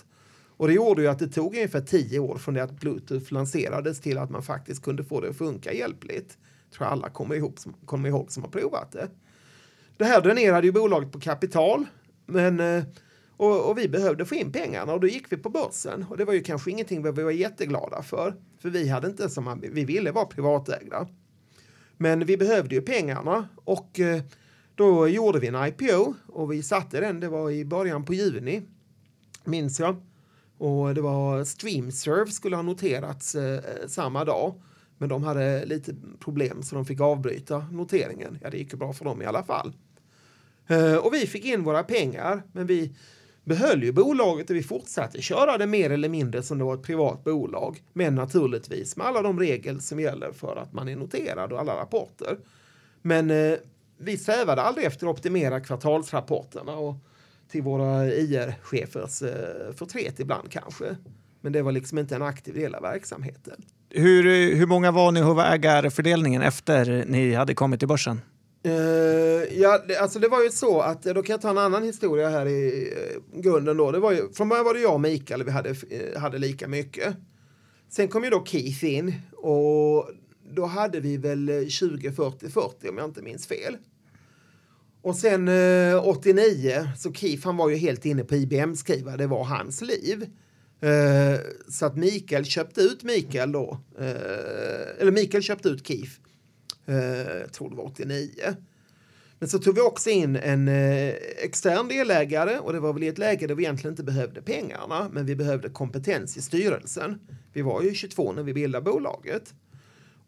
Och det gjorde ju att det tog ungefär tio år från det att Bluetooth lanserades till att man faktiskt kunde få det att funka hjälpligt. Tror jag alla kommer ihåg, kommer ihåg som har provat det. Det här dränerade ju bolaget på kapital. Men eh, och, och, vi behövde få in pengarna och då gick vi på börsen. Och det var ju kanske ingenting vi var jätteglada för. För vi hade inte som vi ville vara privatägda. Men vi behövde ju pengarna och eh, då gjorde vi en IPO och vi satte den, det var i början på juni, minns jag. Och det var Streamserve skulle ha noterats eh, samma dag. Men de hade lite problem så de fick avbryta noteringen. Ja, det gick ju bra för dem i alla fall. Eh, och vi fick in våra pengar, men vi behöll ju bolaget och vi fortsatte köra det mer eller mindre som det var ett privat bolag. Men naturligtvis med alla de regler som gäller för att man är noterad och alla rapporter. Men eh, vi strävade aldrig efter att optimera kvartalsrapporterna och till våra IR-chefers eh, förtret ibland kanske. Men det var liksom inte en aktiv del av verksamheten. Hur, hur många var ni och hur var ägarfördelningen efter ni hade kommit till börsen? Uh, ja, det, alltså det var ju så att, då kan jag ta en annan historia här i uh, grunden då. Det var ju, från början var det jag och Mikael, vi hade, uh, hade lika mycket. Sen kom ju då Keith in och då hade vi väl 20, 40, 40 om jag inte minns fel. Och sen eh, 89, så Keith han var ju helt inne på IBM-skriva, det var hans liv. Eh, så att Mikael köpte ut Mikael då, eh, eller Mikael köpte ut Keith jag tror det var 89. Men Men så tog vi också in en eh, extern delägare och det var väl i ett läge där vi egentligen inte behövde pengarna, men vi behövde kompetens i styrelsen. Vi var ju 22 när vi bildade bolaget.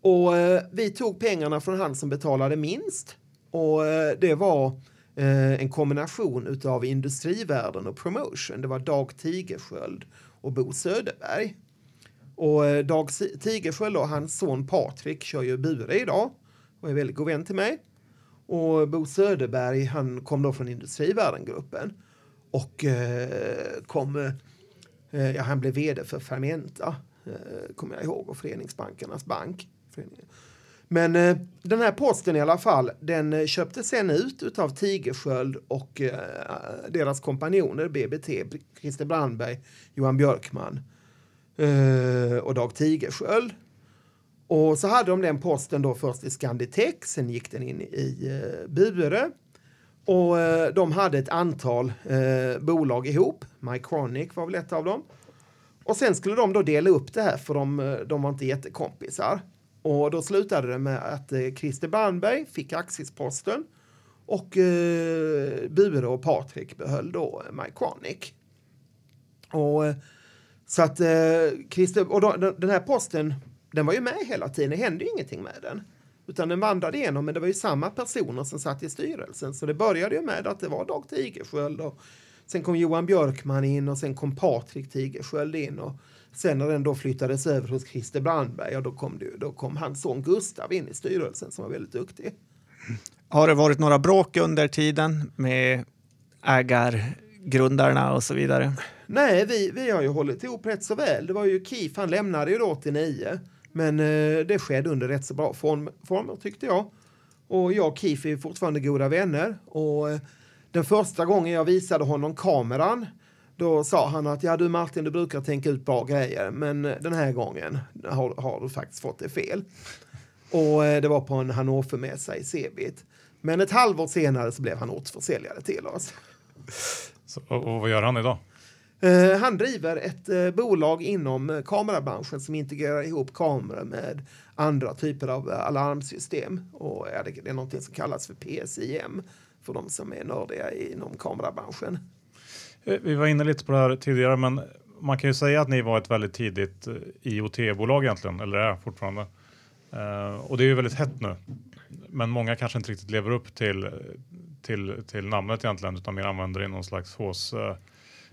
Och eh, vi tog pengarna från han som betalade minst och eh, det var eh, en kombination av industrivärden och promotion. Det var Dag Tigersköld och Bo Söderberg. Och eh, Dag Tigersköld och hans son Patrik kör ju Bure idag och är väldigt god vän till mig. Och Bo Söderberg, han kom då från Industrivärden-gruppen och eh, kom, eh, ja, han blev vd för Fermenta, eh, kommer jag ihåg, och Föreningsbankernas bank. Men eh, den här posten i alla fall, den eh, köptes sen ut av Tigersköld och eh, deras kompanjoner, BBT, Christer Brandberg, Johan Björkman eh, och Dag Tigersköld. Och så hade de den posten då först i Scanditech, sen gick den in i eh, Bure. Och eh, de hade ett antal eh, bolag ihop. Mycronic var väl ett av dem. Och sen skulle de då dela upp det här för de, eh, de var inte jättekompisar. Och då slutade det med att eh, Christer Brandberg fick aktiesposten och eh, Bure och Patrik behöll då Mycronic. Och eh, så att eh, Christer, och då, den här posten den var ju med hela tiden, det hände ju ingenting med den. Utan den vandrade igenom, men det var ju samma personer som satt i styrelsen. Så det började ju med att det var Dag Tigersköld och sen kom Johan Björkman in och sen kom Patrik Tigerskjöld. in. Och sen när den då flyttades över hos Christer Brandberg, och då kom, det, då kom hans son Gustav in i styrelsen som var väldigt duktig. Har det varit några bråk under tiden med ägargrundarna och så vidare? Nej, vi, vi har ju hållit ihop rätt så väl. Det var ju Kif, han lämnade ju då 89. Men eh, det skedde under rätt så bra form, former tyckte jag. Och jag och Keith är fortfarande goda vänner. Och eh, den första gången jag visade honom kameran då sa han att ja du Martin, du brukar tänka ut bra grejer, men eh, den här gången har, har du faktiskt fått det fel. Och eh, det var på en Hannover-mässa i Cebit. Men ett halvår senare så blev han ortsförsäljare till oss. Så, och, vad gör han idag? Uh, han driver ett bolag inom kamerabranschen som integrerar ihop kameror med andra typer av alarmsystem. Och det, det är något som kallas för PSIM för de som är nördiga inom kamerabranschen. Vi var inne lite på det här tidigare, men man kan ju säga att ni var ett väldigt tidigt IoT-bolag egentligen, eller är fortfarande. och det är ju väldigt hett nu. Men många kanske inte riktigt lever upp till, till, till namnet egentligen, utan mer använder det i någon slags hås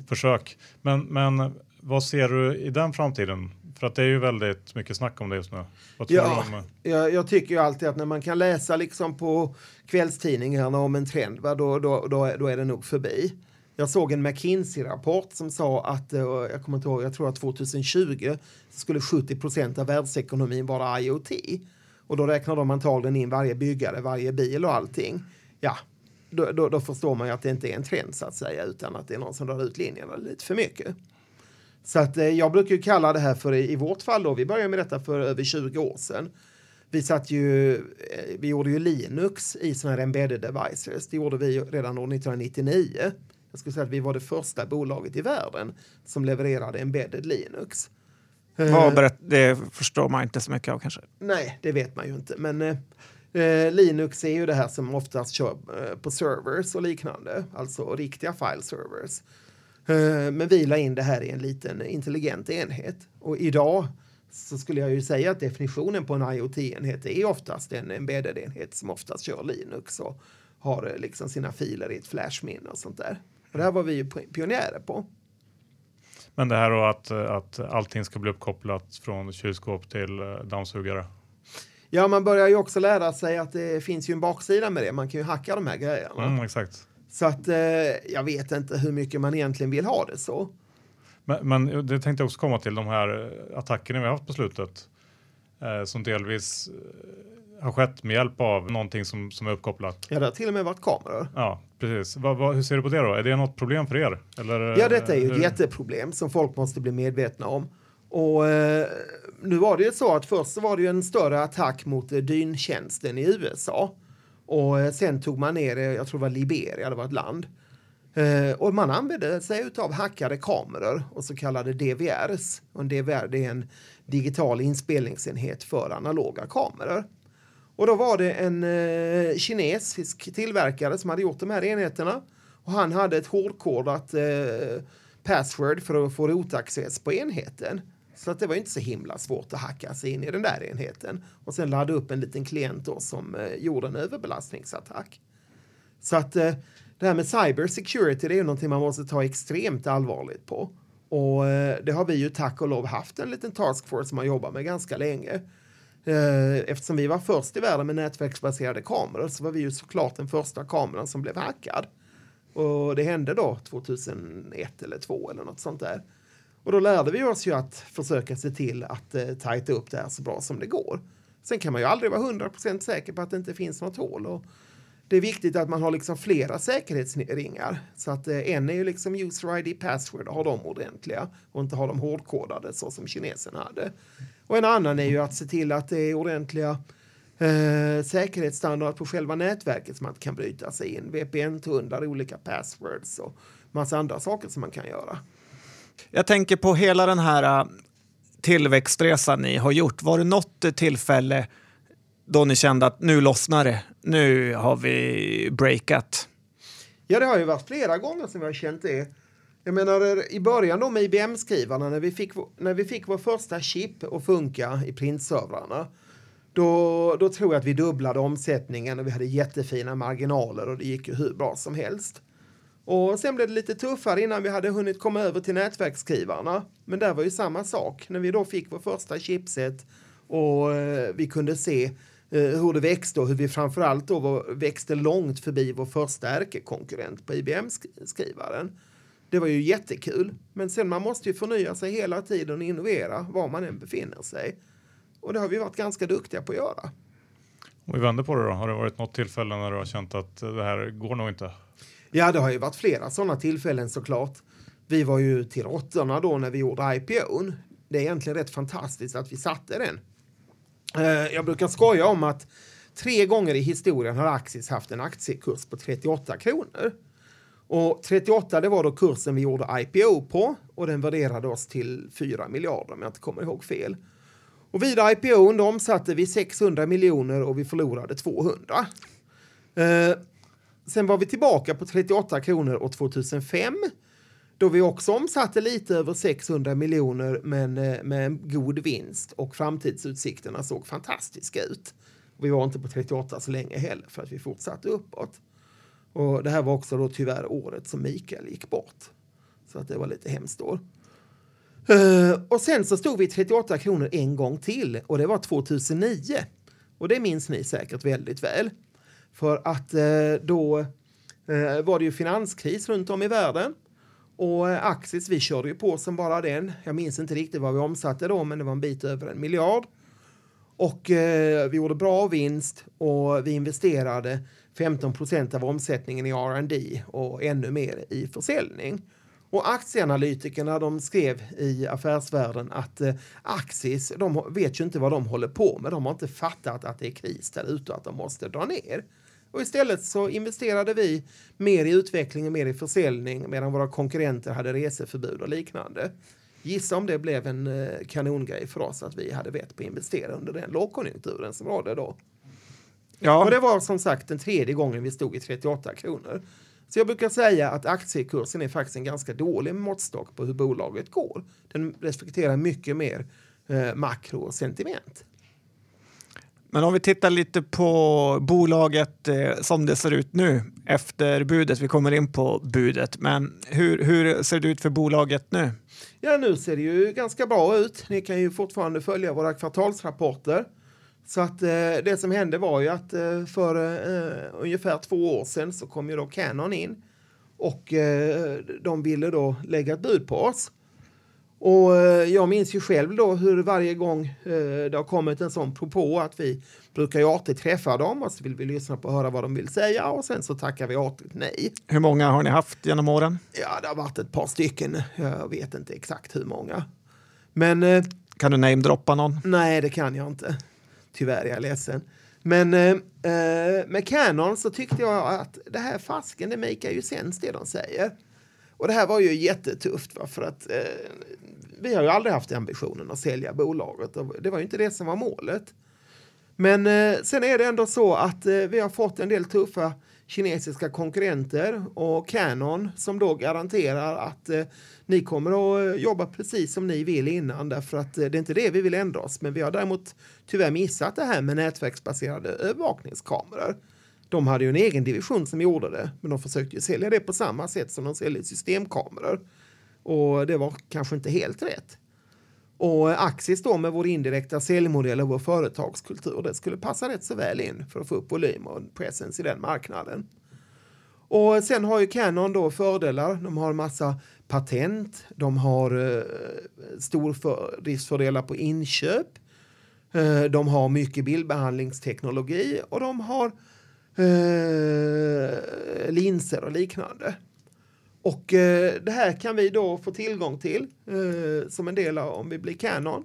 försök. Men, men vad ser du i den framtiden? För att det är ju väldigt mycket snack om det just nu. Vad tror ja, du om? Jag, jag tycker ju alltid att när man kan läsa liksom på kvällstidningarna om en trend, va, då, då, då, då är det nog förbi. Jag såg en McKinsey-rapport som sa att, eh, jag kommer inte ihåg, jag tror att 2020 skulle 70 procent av världsekonomin vara IoT. Och då räknar de antagligen in varje byggare, varje bil och allting. Ja, då, då, då, förstår man ju att det inte är en trend så att säga, utan att det är någon som drar ut linjerna lite för mycket. Så att eh, jag brukar ju kalla det här för, i vårt fall då, vi började med detta för över 20 år sedan. Vi satt ju, eh, vi gjorde ju Linux i sådana här embedded devices. Det gjorde vi redan år 1999. Jag skulle säga att vi var det första bolaget i världen som levererade embedded Linux. Vad det förstår man inte så mycket av kanske? Nej, det vet man ju inte. Men eh, Eh, Linux är ju det här som oftast kör eh, på servers och liknande, alltså riktiga file servers. Eh, men vi la in det här i en liten intelligent enhet. Och idag så skulle jag ju säga att definitionen på en IoT-enhet är oftast en embedded-enhet som oftast kör Linux och har eh, liksom sina filer i ett flashminne och sånt där. Och det här var vi ju pionjärer på. Men det här då att, att allting ska bli uppkopplat från kylskåp till eh, dammsugare? Ja, man börjar ju också lära sig att det finns ju en baksida med det. Man kan ju hacka de här grejerna. Mm, exakt. Så att eh, jag vet inte hur mycket man egentligen vill ha det så. Men, men det tänkte jag också komma till de här attackerna vi har haft på slutet. Eh, som delvis eh, har skett med hjälp av någonting som, som är uppkopplat. Ja, det har till och med varit kameror. Ja, precis. Va, va, hur ser du på det då? Är det något problem för er? Eller, ja, detta är ju hur? ett jätteproblem som folk måste bli medvetna om. Och eh, nu var det ju så att först var det ju en större attack mot eh, dyntjänsten i USA. Och eh, sen tog man ner, jag tror det var Liberia, det var ett land. Eh, och man använde sig av hackade kameror och så kallade DVRs. Och en DVR det är en digital inspelningsenhet för analoga kameror. Och då var det en eh, kinesisk tillverkare som hade gjort de här enheterna. Och han hade ett hårdkodat eh, password för att få rotaccess på enheten. Så att det var inte så himla svårt att hacka sig in i den där enheten. Och sen ladda upp en liten klient då som eh, gjorde en överbelastningsattack. Så att eh, det här med cyber security det är ju någonting man måste ta extremt allvarligt på. Och eh, det har vi ju tack och lov haft en liten taskforce som man jobbar med ganska länge. Eh, eftersom vi var först i världen med nätverksbaserade kameror så var vi ju såklart den första kameran som blev hackad. Och det hände då 2001 eller 2002 eller något sånt där. Och då lärde vi oss ju att försöka se till att eh, tajta upp det här så bra som det går. Sen kan man ju aldrig vara 100% säker på att det inte finns något hål. Och det är viktigt att man har liksom flera säkerhetsringar. Så att eh, en är ju liksom user ID password, har de ordentliga och inte har de hårdkodade så som kineserna hade. Och en annan är ju att se till att det är ordentliga eh, säkerhetsstandarder på själva nätverket som man kan bryta sig in. VPN-tunnlar, olika passwords och massa andra saker som man kan göra. Jag tänker på hela den här eh, tillväxtresan ni har gjort. Var det något tillfälle då ni kände att nu lossnar det? Nu har vi breakat? Ja, det har ju varit flera gånger som vi har känt det. Jag menar, i början då med IBM-skrivarna, när vi, fick, när vi fick vår första chip att funka i printservrarna, då, då tror jag att vi dubblade omsättningen och vi hade jättefina marginaler och det gick ju hur bra som helst. Och sen blev det lite tuffare innan vi hade hunnit komma över till nätverksskrivarna. Men där var ju samma sak. När vi då fick vår första chipset och eh, vi kunde se hur det växte och hur vi framförallt då var, växte långt förbi vår första ärkekonkurrent på IBM-skrivaren. Det var ju jättekul. Men sen man måste ju förnya sig hela tiden och innovera var man än befinner sig. Och det har vi varit ganska duktiga på att göra. Om vi vänder på det då, har det varit något tillfälle när du har känt att det här går nog inte? Ja, det har ju varit flera sådana tillfällen såklart. Vi var ju till råttorna då när vi gjorde IPOn. Det är egentligen rätt fantastiskt att vi satte den. Eh, jag brukar skoja om att tre gånger i historien har Axis haft en aktiekurs på 38 kronor. Och 38 det var då kursen vi gjorde IPO på och den värderade oss till 4 miljarder om jag inte kommer ihåg fel. Och vid IPO då omsatte vi 600 miljoner och vi förlorade 200. Eh, sen var vi tillbaka på 38 kronor år 2005 då vi också omsatte lite över 600 miljoner men eh, med en god vinst och framtidsutsikterna såg fantastiska ut. Vi var inte på 38 så länge heller för att vi fortsatte uppåt. Och det här var också då tyvärr året som Mikael gick bort. Så att det var lite hemskt år. Eh, och sen så stod vi 38 kronor en gång till och det var 2009. Och det minns ni säkert väldigt väl. För att eh, då var det ju finanskris runt om i världen. Och eh, Axis, vi körde ju på som bara den. Jag minns inte riktigt vad vi omsatte då, men det var en bit över en miljard. Och eh, vi gjorde bra vinst och vi investerade 15 procent av omsättningen i R&D och ännu mer i försäljning. Och aktieanalytikerna de skrev i Affärsvärlden att eh, Axis, de vet ju inte vad de håller på med. De har inte fattat att det är kris där ute och att de måste dra ner. Och istället så investerade vi mer i utveckling och mer i försäljning medan våra konkurrenter hade reseförbud och liknande. Gissa om det blev en eh, kanongrej för oss att vi hade vett på att investera under den lågkonjunkturen som rådde då. Ja. Och det var som sagt den tredje gången vi stod i 38 kronor. Så jag brukar säga att aktiekursen är faktiskt en ganska dålig måttstock på hur bolaget går. Den respekterar mycket mer eh, makro och sentiment. Men om vi tittar lite på bolaget eh, som det ser ut nu efter budet. Vi kommer in på budet, men hur, hur ser det ut för bolaget nu? Ja, nu ser det ju ganska bra ut. Ni kan ju fortfarande följa våra kvartalsrapporter. Så att eh, det som hände var ju att eh, för eh, ungefär två år sedan så kom ju då Canon in och eh, de ville då lägga ett bud på oss. Och eh, jag minns ju själv då hur varje gång eh, det har kommit en sån propå att vi brukar ju artigt träffa dem och så vill vi lyssna på och höra vad de vill säga och sen så tackar vi artigt nej. Hur många har ni haft genom åren? Ja, det har varit ett par stycken. Jag vet inte exakt hur många. Men... Eh, kan du namedroppa någon? Nej, det kan jag inte. Tyvärr är jag ledsen. Men eh, med Canon så tyckte jag att det här fasken, det makar ju sens det de säger. Och det här var ju jättetufft va? för att eh, vi har ju aldrig haft ambitionen att sälja bolaget och det var ju inte det som var målet. Men eh, sen är det ändå så att eh, vi har fått en del tuffa kinesiska konkurrenter och Canon som då garanterar att eh, ni kommer att eh, jobba precis som ni vill innan därför att eh, det är inte det vi vill ändra oss. Men vi har däremot tyvärr missat det här med nätverksbaserade övervakningskameror. De hade ju en egen division som gjorde det, men de försökte ju sälja det på samma sätt som de säljer systemkameror. Och det var kanske inte helt rätt. Och Axis då med vår indirekta säljmodell och vår företagskultur, det skulle passa rätt så väl in för att få upp volym och presence i den marknaden. Och sen har ju Canon då fördelar. De har en massa patent. De har eh, stordriftsfördelar på inköp. Eh, de har mycket bildbehandlingsteknologi och de har eh, linser och liknande. Och eh, det här kan vi då få tillgång till eh, som en del av om vi blir Canon.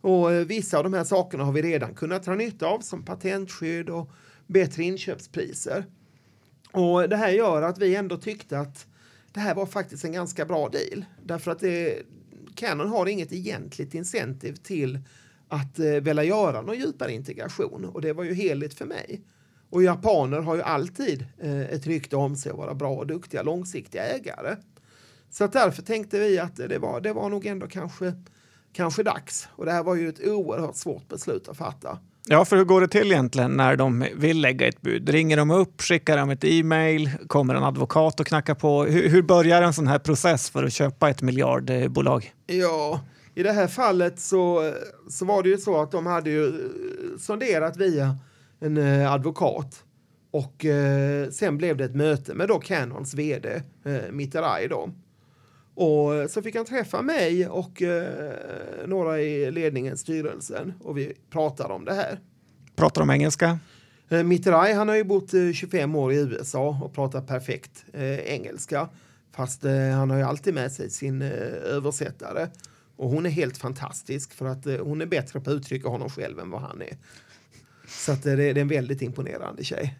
Och eh, vissa av de här sakerna har vi redan kunnat dra nytta av som patentskydd och bättre inköpspriser. Och det här gör att vi ändå tyckte att det här var faktiskt en ganska bra deal. Därför att det, Canon har inget egentligt incentiv till att eh, vilja göra någon djupare integration och det var ju heligt för mig. Och japaner har ju alltid eh, ett rykte om sig att vara bra och duktiga långsiktiga ägare. Så därför tänkte vi att det var, det var nog ändå kanske, kanske dags. Och det här var ju ett oerhört svårt beslut att fatta. Ja, för hur går det till egentligen när de vill lägga ett bud? Ringer de upp, skickar de ett e-mail, kommer en advokat och knackar på? Hur, hur börjar en sån här process för att köpa ett miljardbolag? Ja, i det här fallet så, så var det ju så att de hade ju eh, sonderat via en eh, advokat. Och eh, sen blev det ett möte med då Canons vd, eh, Mitterai då. Och eh, så fick han träffa mig och eh, några i ledningen, styrelsen, och vi pratade om det här. Pratar de engelska? Eh, Mitterai, han har ju bott eh, 25 år i USA och pratar perfekt eh, engelska. Fast han har ju alltid med sig sin översättare. Och hon är helt fantastisk för att hon är bättre på att uttrycka honom själv än vad han är. Så att, det, det är en väldigt imponerande tjej.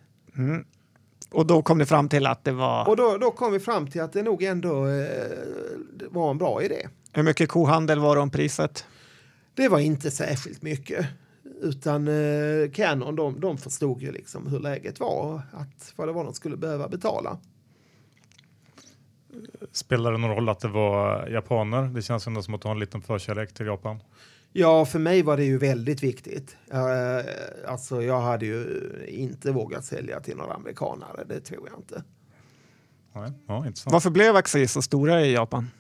Och då kom det fram till att det var... Och då, då kom vi fram till att det nog ändå eh, var en bra idé. Hur mycket kohandel var det om priset? Det var inte särskilt mycket. Utan eh, Canon de, de förstod ju liksom hur läget var och att vad det var de skulle behöva betala. Spelar det någon roll att det var japaner? Det känns ändå som att ha en liten förkärlek till Japan. Ja, för mig var det ju väldigt viktigt. Eh, alltså, jag hade ju inte vågat sälja till några amerikanare, det tror jag inte. Ja, intressant. Varför blev Axis så stora i Japan?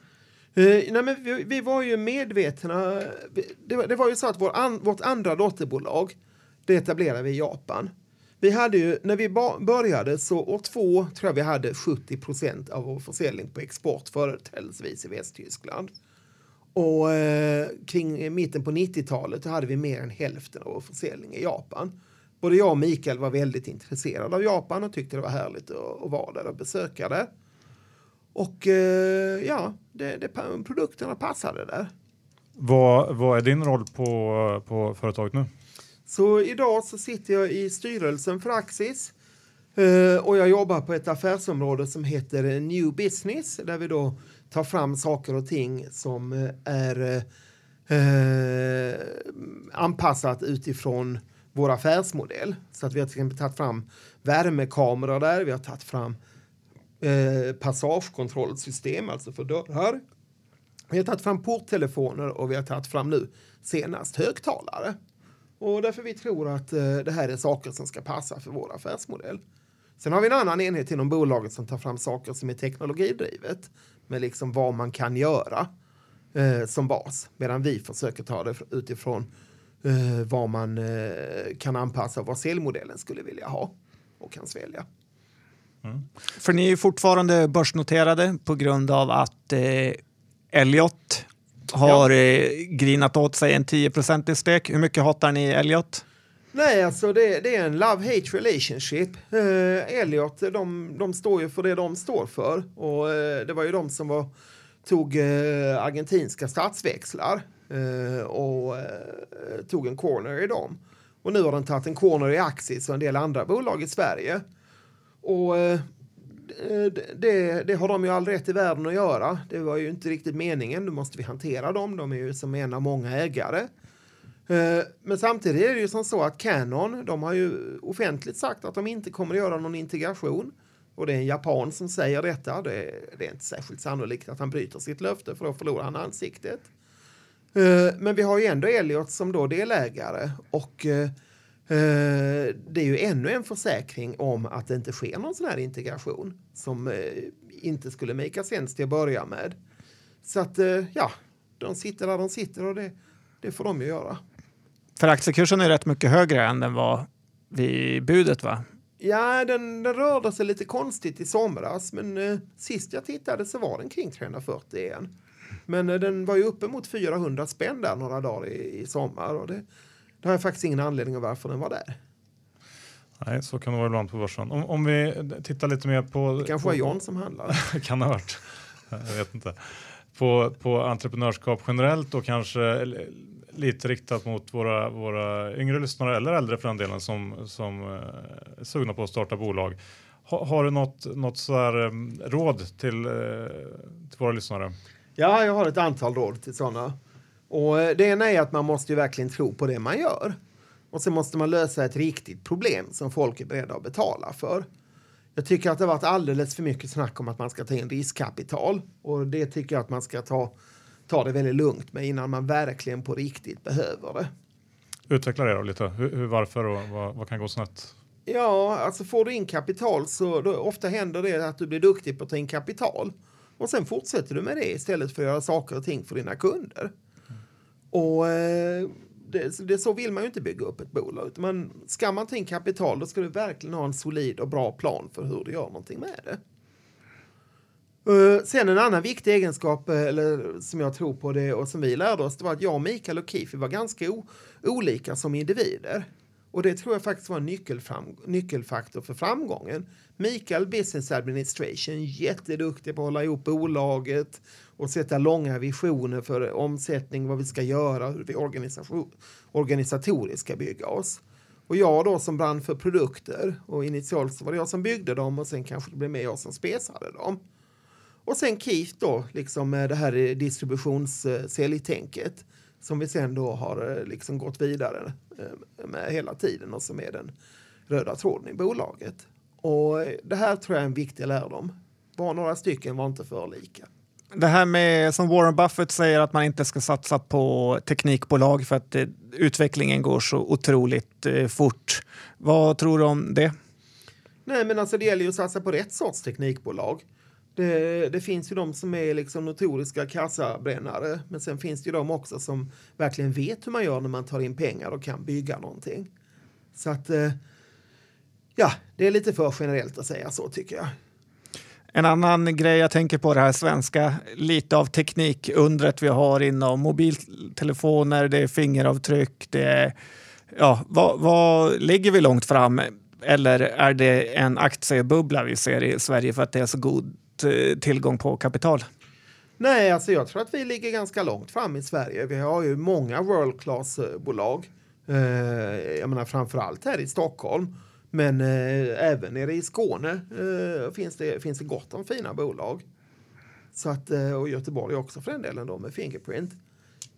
Eh, nej, men vi, vi var ju medvetna. Det, var- det var ju så att vår an, vårt andra dotterbolag, det etablerade vi i Japan. Vi hade ju, när vi ba, började så år två tror jag vi hade 70 procent av vår försäljning på export, företrädesvis i Västtyskland. Och eh, kring mitten på 90-talet då hade vi mer än hälften av vår försäljning i Japan. Både jag och Mikael var väldigt intresserade av Japan och tyckte det var härligt att, att vara där och besöka det. Och eh, ja, det, det, produkterna passade där. Vad, vad är din roll på, på företaget nu? Så idag så sitter jag i styrelsen för Axis eh, och jag jobbar på ett affärsområde som heter New Business där vi då tar fram saker och ting som eh, är eh, eh, anpassat utifrån vår affärsmodell. Så att vi har till exempel tagit fram värmekameror där, vi har tagit fram eh, passagekontrollsystem, alltså för dörrar. Vi har tagit fram porttelefoner och vi har tagit fram nu senast högtalare. Och därför vi tror att eh, det här är saker som ska passa för vår affärsmodell. Sen har vi en annan enhet inom bolaget som tar fram saker som är teknologidrivet med liksom vad man kan göra eh, som bas. Medan vi försöker ta det utifrån eh, vad man eh, kan anpassa och vad säljmodellen skulle vilja ha och kan svälja. För ni är fortfarande börsnoterade på grund av att eh, Elliot har eh, grinat åt sig en 10 i stek. Hur mycket hatar ni Elliot? Nej, alltså det, det är en love-hate relationship. Eh, Elliot, de, de står ju för det de står för. Och eh, det var ju de som var, tog eh, argentinska statsväxlar eh, och eh, tog en corner i dem. Och nu har de tagit en corner i Axis och en del andra bolag i Sverige. Och eh, det, det har de ju all rätt i världen att göra. Det var ju inte riktigt meningen. Nu måste vi hantera dem. De är ju som en av många ägare. Eh, men samtidigt är det ju som så att Canon, de har ju offentligt sagt att de inte kommer att göra någon integration. Och det är en japan som säger detta. Det, det är inte särskilt sannolikt att han bryter sitt löfte för då förlorar han ansiktet. Eh, men vi har ju ändå Elliot som då delägare och eh, det är ju ännu en försäkring om att det inte sker någon sån här integration som inte skulle make sense till att börja med. Så att ja, de sitter där de sitter och det, det får de ju göra. För aktiekursen är rätt mycket högre än den var vid budet va? Ja, den, den rörde sig lite konstigt i somras, men eh, sist jag tittade så var den kring 340 igen. Men eh, den var ju uppe mot 400 spänn där några dagar i, i sommar och det, det har jag faktiskt ingen anledning av varför den var där. Nej, så kan det vara ibland på börsen. Om, om vi tittar lite mer på... Det kanske var John som handlade. kan ha varit. Jag vet inte. På, på entreprenörskap generellt och kanske lite riktat mot våra, våra yngre lyssnare eller äldre för den delen som, som eh, är sugna på att starta bolag. Ha, har du något, något så här, um, råd till, eh, till våra lyssnare? Ja, jag har ett antal råd till sådana. Och det ena är att man måste ju verkligen tro på det man gör. Och sen måste man lösa ett riktigt problem som folk är beredda att betala för. Jag tycker att det har varit alldeles för mycket snack om att man ska ta in riskkapital och det tycker jag att man ska ta, ta det väldigt lugnt med innan man verkligen på riktigt behöver det. Utveckla det då lite. Hur, hur varför och vad, vad kan gå snett? Ja, alltså får du in kapital så då, ofta händer det att du blir duktig på att ta in kapital och sen fortsätter du med det istället för att göra saker och ting för dina kunder. Och eh, det, det, så vill man ju inte bygga upp ett bolag. Men ska man ta in kapital då ska du verkligen ha en solid och bra plan för hur du gör någonting med det. Uh, sen en annan viktig egenskap eh, eller, som jag tror på det och som vi lärde oss det var att jag, Mikael och Kifi var ganska o, olika som individer. Och det tror jag faktiskt var en nyckelfaktor för framgången. Mikael Business Administration, jätteduktig på att hålla ihop bolaget och sätta långa visioner för omsättning, vad vi ska göra, hur vi organisatoriskt ska bygga oss. Och jag då som brann för produkter och initialt så var det jag som byggde dem och sen kanske det blev mer jag som spesade dem. Och sen Keith då, liksom med det här distributionssäljtänket som vi sen då har liksom gått vidare med hela tiden och som är den röda tråden i bolaget. Och det här tror jag är en viktig lärdom. Var några stycken var inte för lika. Det här med som Warren Buffett säger att man inte ska satsa på teknikbolag för att eh, utvecklingen går så otroligt eh, fort. Vad tror du om det? Nej, men alltså det gäller ju att satsa på rätt sorts teknikbolag. Det, det, finns ju de som är liksom notoriska kassabrännare, men sen finns det ju de också som verkligen vet hur man gör när man tar in pengar och kan bygga någonting. Så att, eh, ja, det är lite för generellt att säga så tycker jag. En annan grej jag tänker på det här svenska, lite av teknikundret vi har inom mobiltelefoner, det är fingeravtryck, det är, ja, vad, vad ligger vi långt fram? Eller är det en aktiebubbla vi ser i Sverige för att det är så god eh, tillgång på kapital? Nej, alltså jag tror att vi ligger ganska långt fram i Sverige. Vi har ju många world class-bolag. Eh, jag menar framför allt här i Stockholm. Men eh, även nere i Skåne eh, finns, det, finns det gott om fina bolag. Så att, eh, och Göteborg också för den delen då med Fingerprint.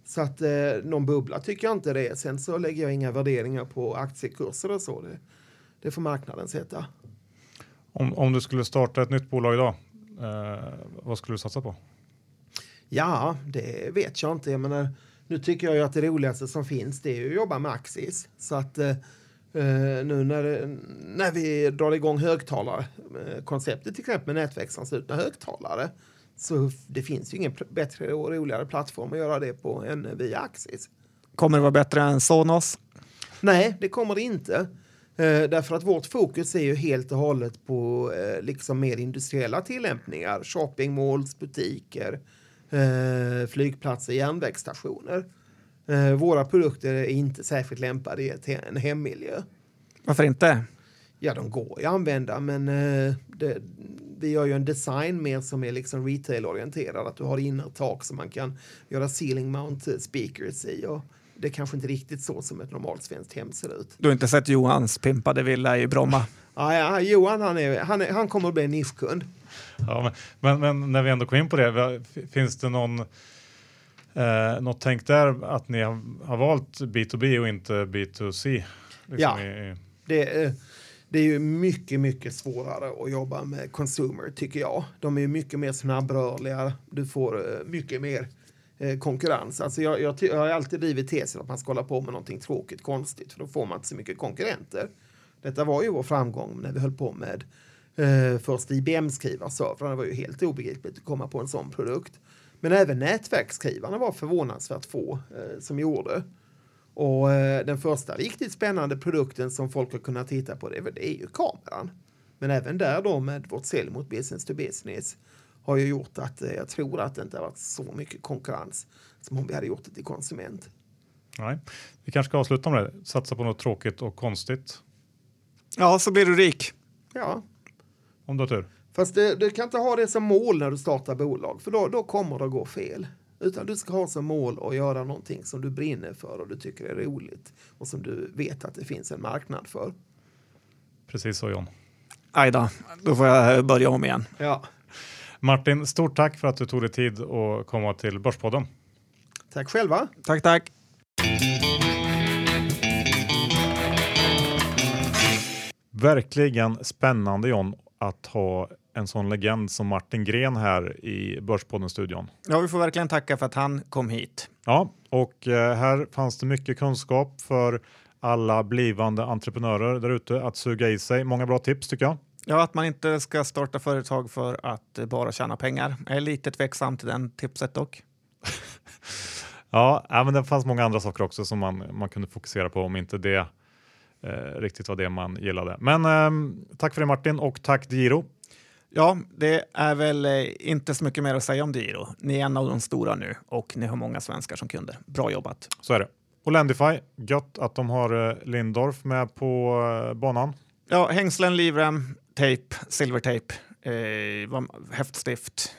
Så att eh, någon bubbla tycker jag inte det är. Sen så lägger jag inga värderingar på aktiekurser och så. Det, det får marknaden sätta. Om, om du skulle starta ett nytt bolag idag, eh, vad skulle du satsa på? Ja, det vet jag inte. Jag menar, nu tycker jag ju att det roligaste som finns det är ju att jobba med Axis. Så att eh, Uh, nu när, när vi drar igång högtalarkonceptet, till exempel med nätverksanslutna högtalare, så det finns ju ingen bättre och roligare plattform att göra det på än via Axis. Kommer det vara bättre än Sonos? Nej, det kommer det inte. Uh, därför att vårt fokus är ju helt och hållet på uh, liksom mer industriella tillämpningar. Shoppingmalls, butiker, flygplatser, järnvägsstationer. Eh, våra produkter är inte särskilt lämpade i en hemmiljö. Varför inte? Ja, de går ju att använda, men eh, det, vi gör ju en design mer som är liksom retail-orienterad. Att du har innertak som man kan göra ceiling mount speakers i. Och det är kanske inte riktigt så som ett normalt svenskt hem ser ut. Du har inte sett Johans pimpade villa i Bromma? ja, ja, Johan han, är, han, är, han kommer att bli en nischkund. Ja, men, men, men, när vi ändå kom in på det, finns det någon Eh, något tänk där att ni har, har valt B2B och inte B2C? Liksom Ja. i, Det, är- det är ju mycket, mycket svårare att jobba med consumer tycker jag. De är ju mycket mer snabbrörliga. Du får eh, mycket mer eh, Eh, konkurrens. Alltså jag, jag, jag har alltid drivit tesen att man ska hålla på med någonting tråkigt, konstigt, för då får man inte så mycket konkurrenter. Detta var ju vår framgång när vi höll på med eh, först IBM-skrivarservrarna. Det var ju helt obegripligt att komma på en sån produkt. Men även nätverksskrivarna var förvånansvärt få eh, som gjorde. Och eh, den första riktigt spännande produkten som folk har kunnat titta på det, det är ju kameran. Men även där då med vårt sälj mot business to business har ju gjort att eh, jag tror att det inte har varit så mycket konkurrens som om vi hade gjort det till konsument. nej. Vi kanske ska avsluta med det. Satsa på något tråkigt och konstigt. Ja, så blir du rik. Ja, Om du har tur. fast det, du kan inte ha det som mål när du startar bolag, för då, då kommer det att gå fel. Utan du ska ha som mål att göra någonting som du brinner för och du tycker är roligt och som du vet att det finns en marknad för. Precis så John. Aj då, då får jag börja om igen. Ja, Martin, stort tack för att du tog dig tid att komma till Börspodden. tack själva. Tack, tack. Verkligen spännande John att ha en sån legend som Martin Gren här i Börspodden-studion. Ja, vi får verkligen tacka för att han kom hit. Ja, och eh, här fanns det mycket kunskap för alla blivande entreprenörer där ute att suga i sig. Många bra tips tycker jag. Ja, att man inte ska starta företag för att eh, bara tjäna pengar. Jag är lite tveksam till den tipset dock. Ja, men det fanns många andra saker också som man, man kunde fokusera på om inte det eh, riktigt var det man gillade. Men ehm, tack för det Martin och tack Giro. Ja, det är väl eh, inte så mycket mer att säga om Diro. Ni är en av de stora nu och ni har många svenskar som kunder. Bra jobbat! Så är det. Och Lendify, gött att de har eh, Lindorf med på eh, banan. Ja, hängslen, livrem, tejp, silvertejp, eh, häftstift.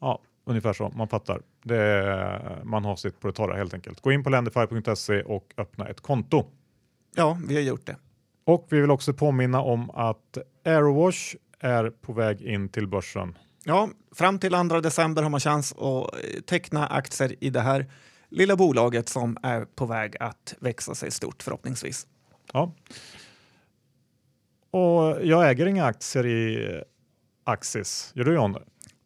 Ja, ungefär så. Man fattar. Det är, man har sitt på det torra helt enkelt. Gå in på lendify.se och öppna ett konto. Ja, vi har gjort det. Och vi vill också påminna om att Aerowash är på väg in till börsen. Ja, fram till 2 december har man chans att eh, teckna aktier i det här lilla bolaget som är på väg att växa sig stort förhoppningsvis. Ja. Och jag äger inga aktier i eh, Axis. Gör du John?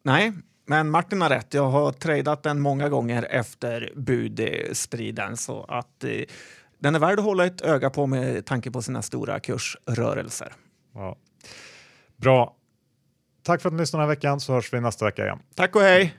Nej, men Martin har rätt. Jag har tradat den många gånger efter budstriden så att eh, den är värd att hålla ett öga på med tanke på sina stora kursrörelser. Ja. Bra. Tack för att ni lyssnade den här veckan så hörs vi nästa vecka igen. Tack och hej!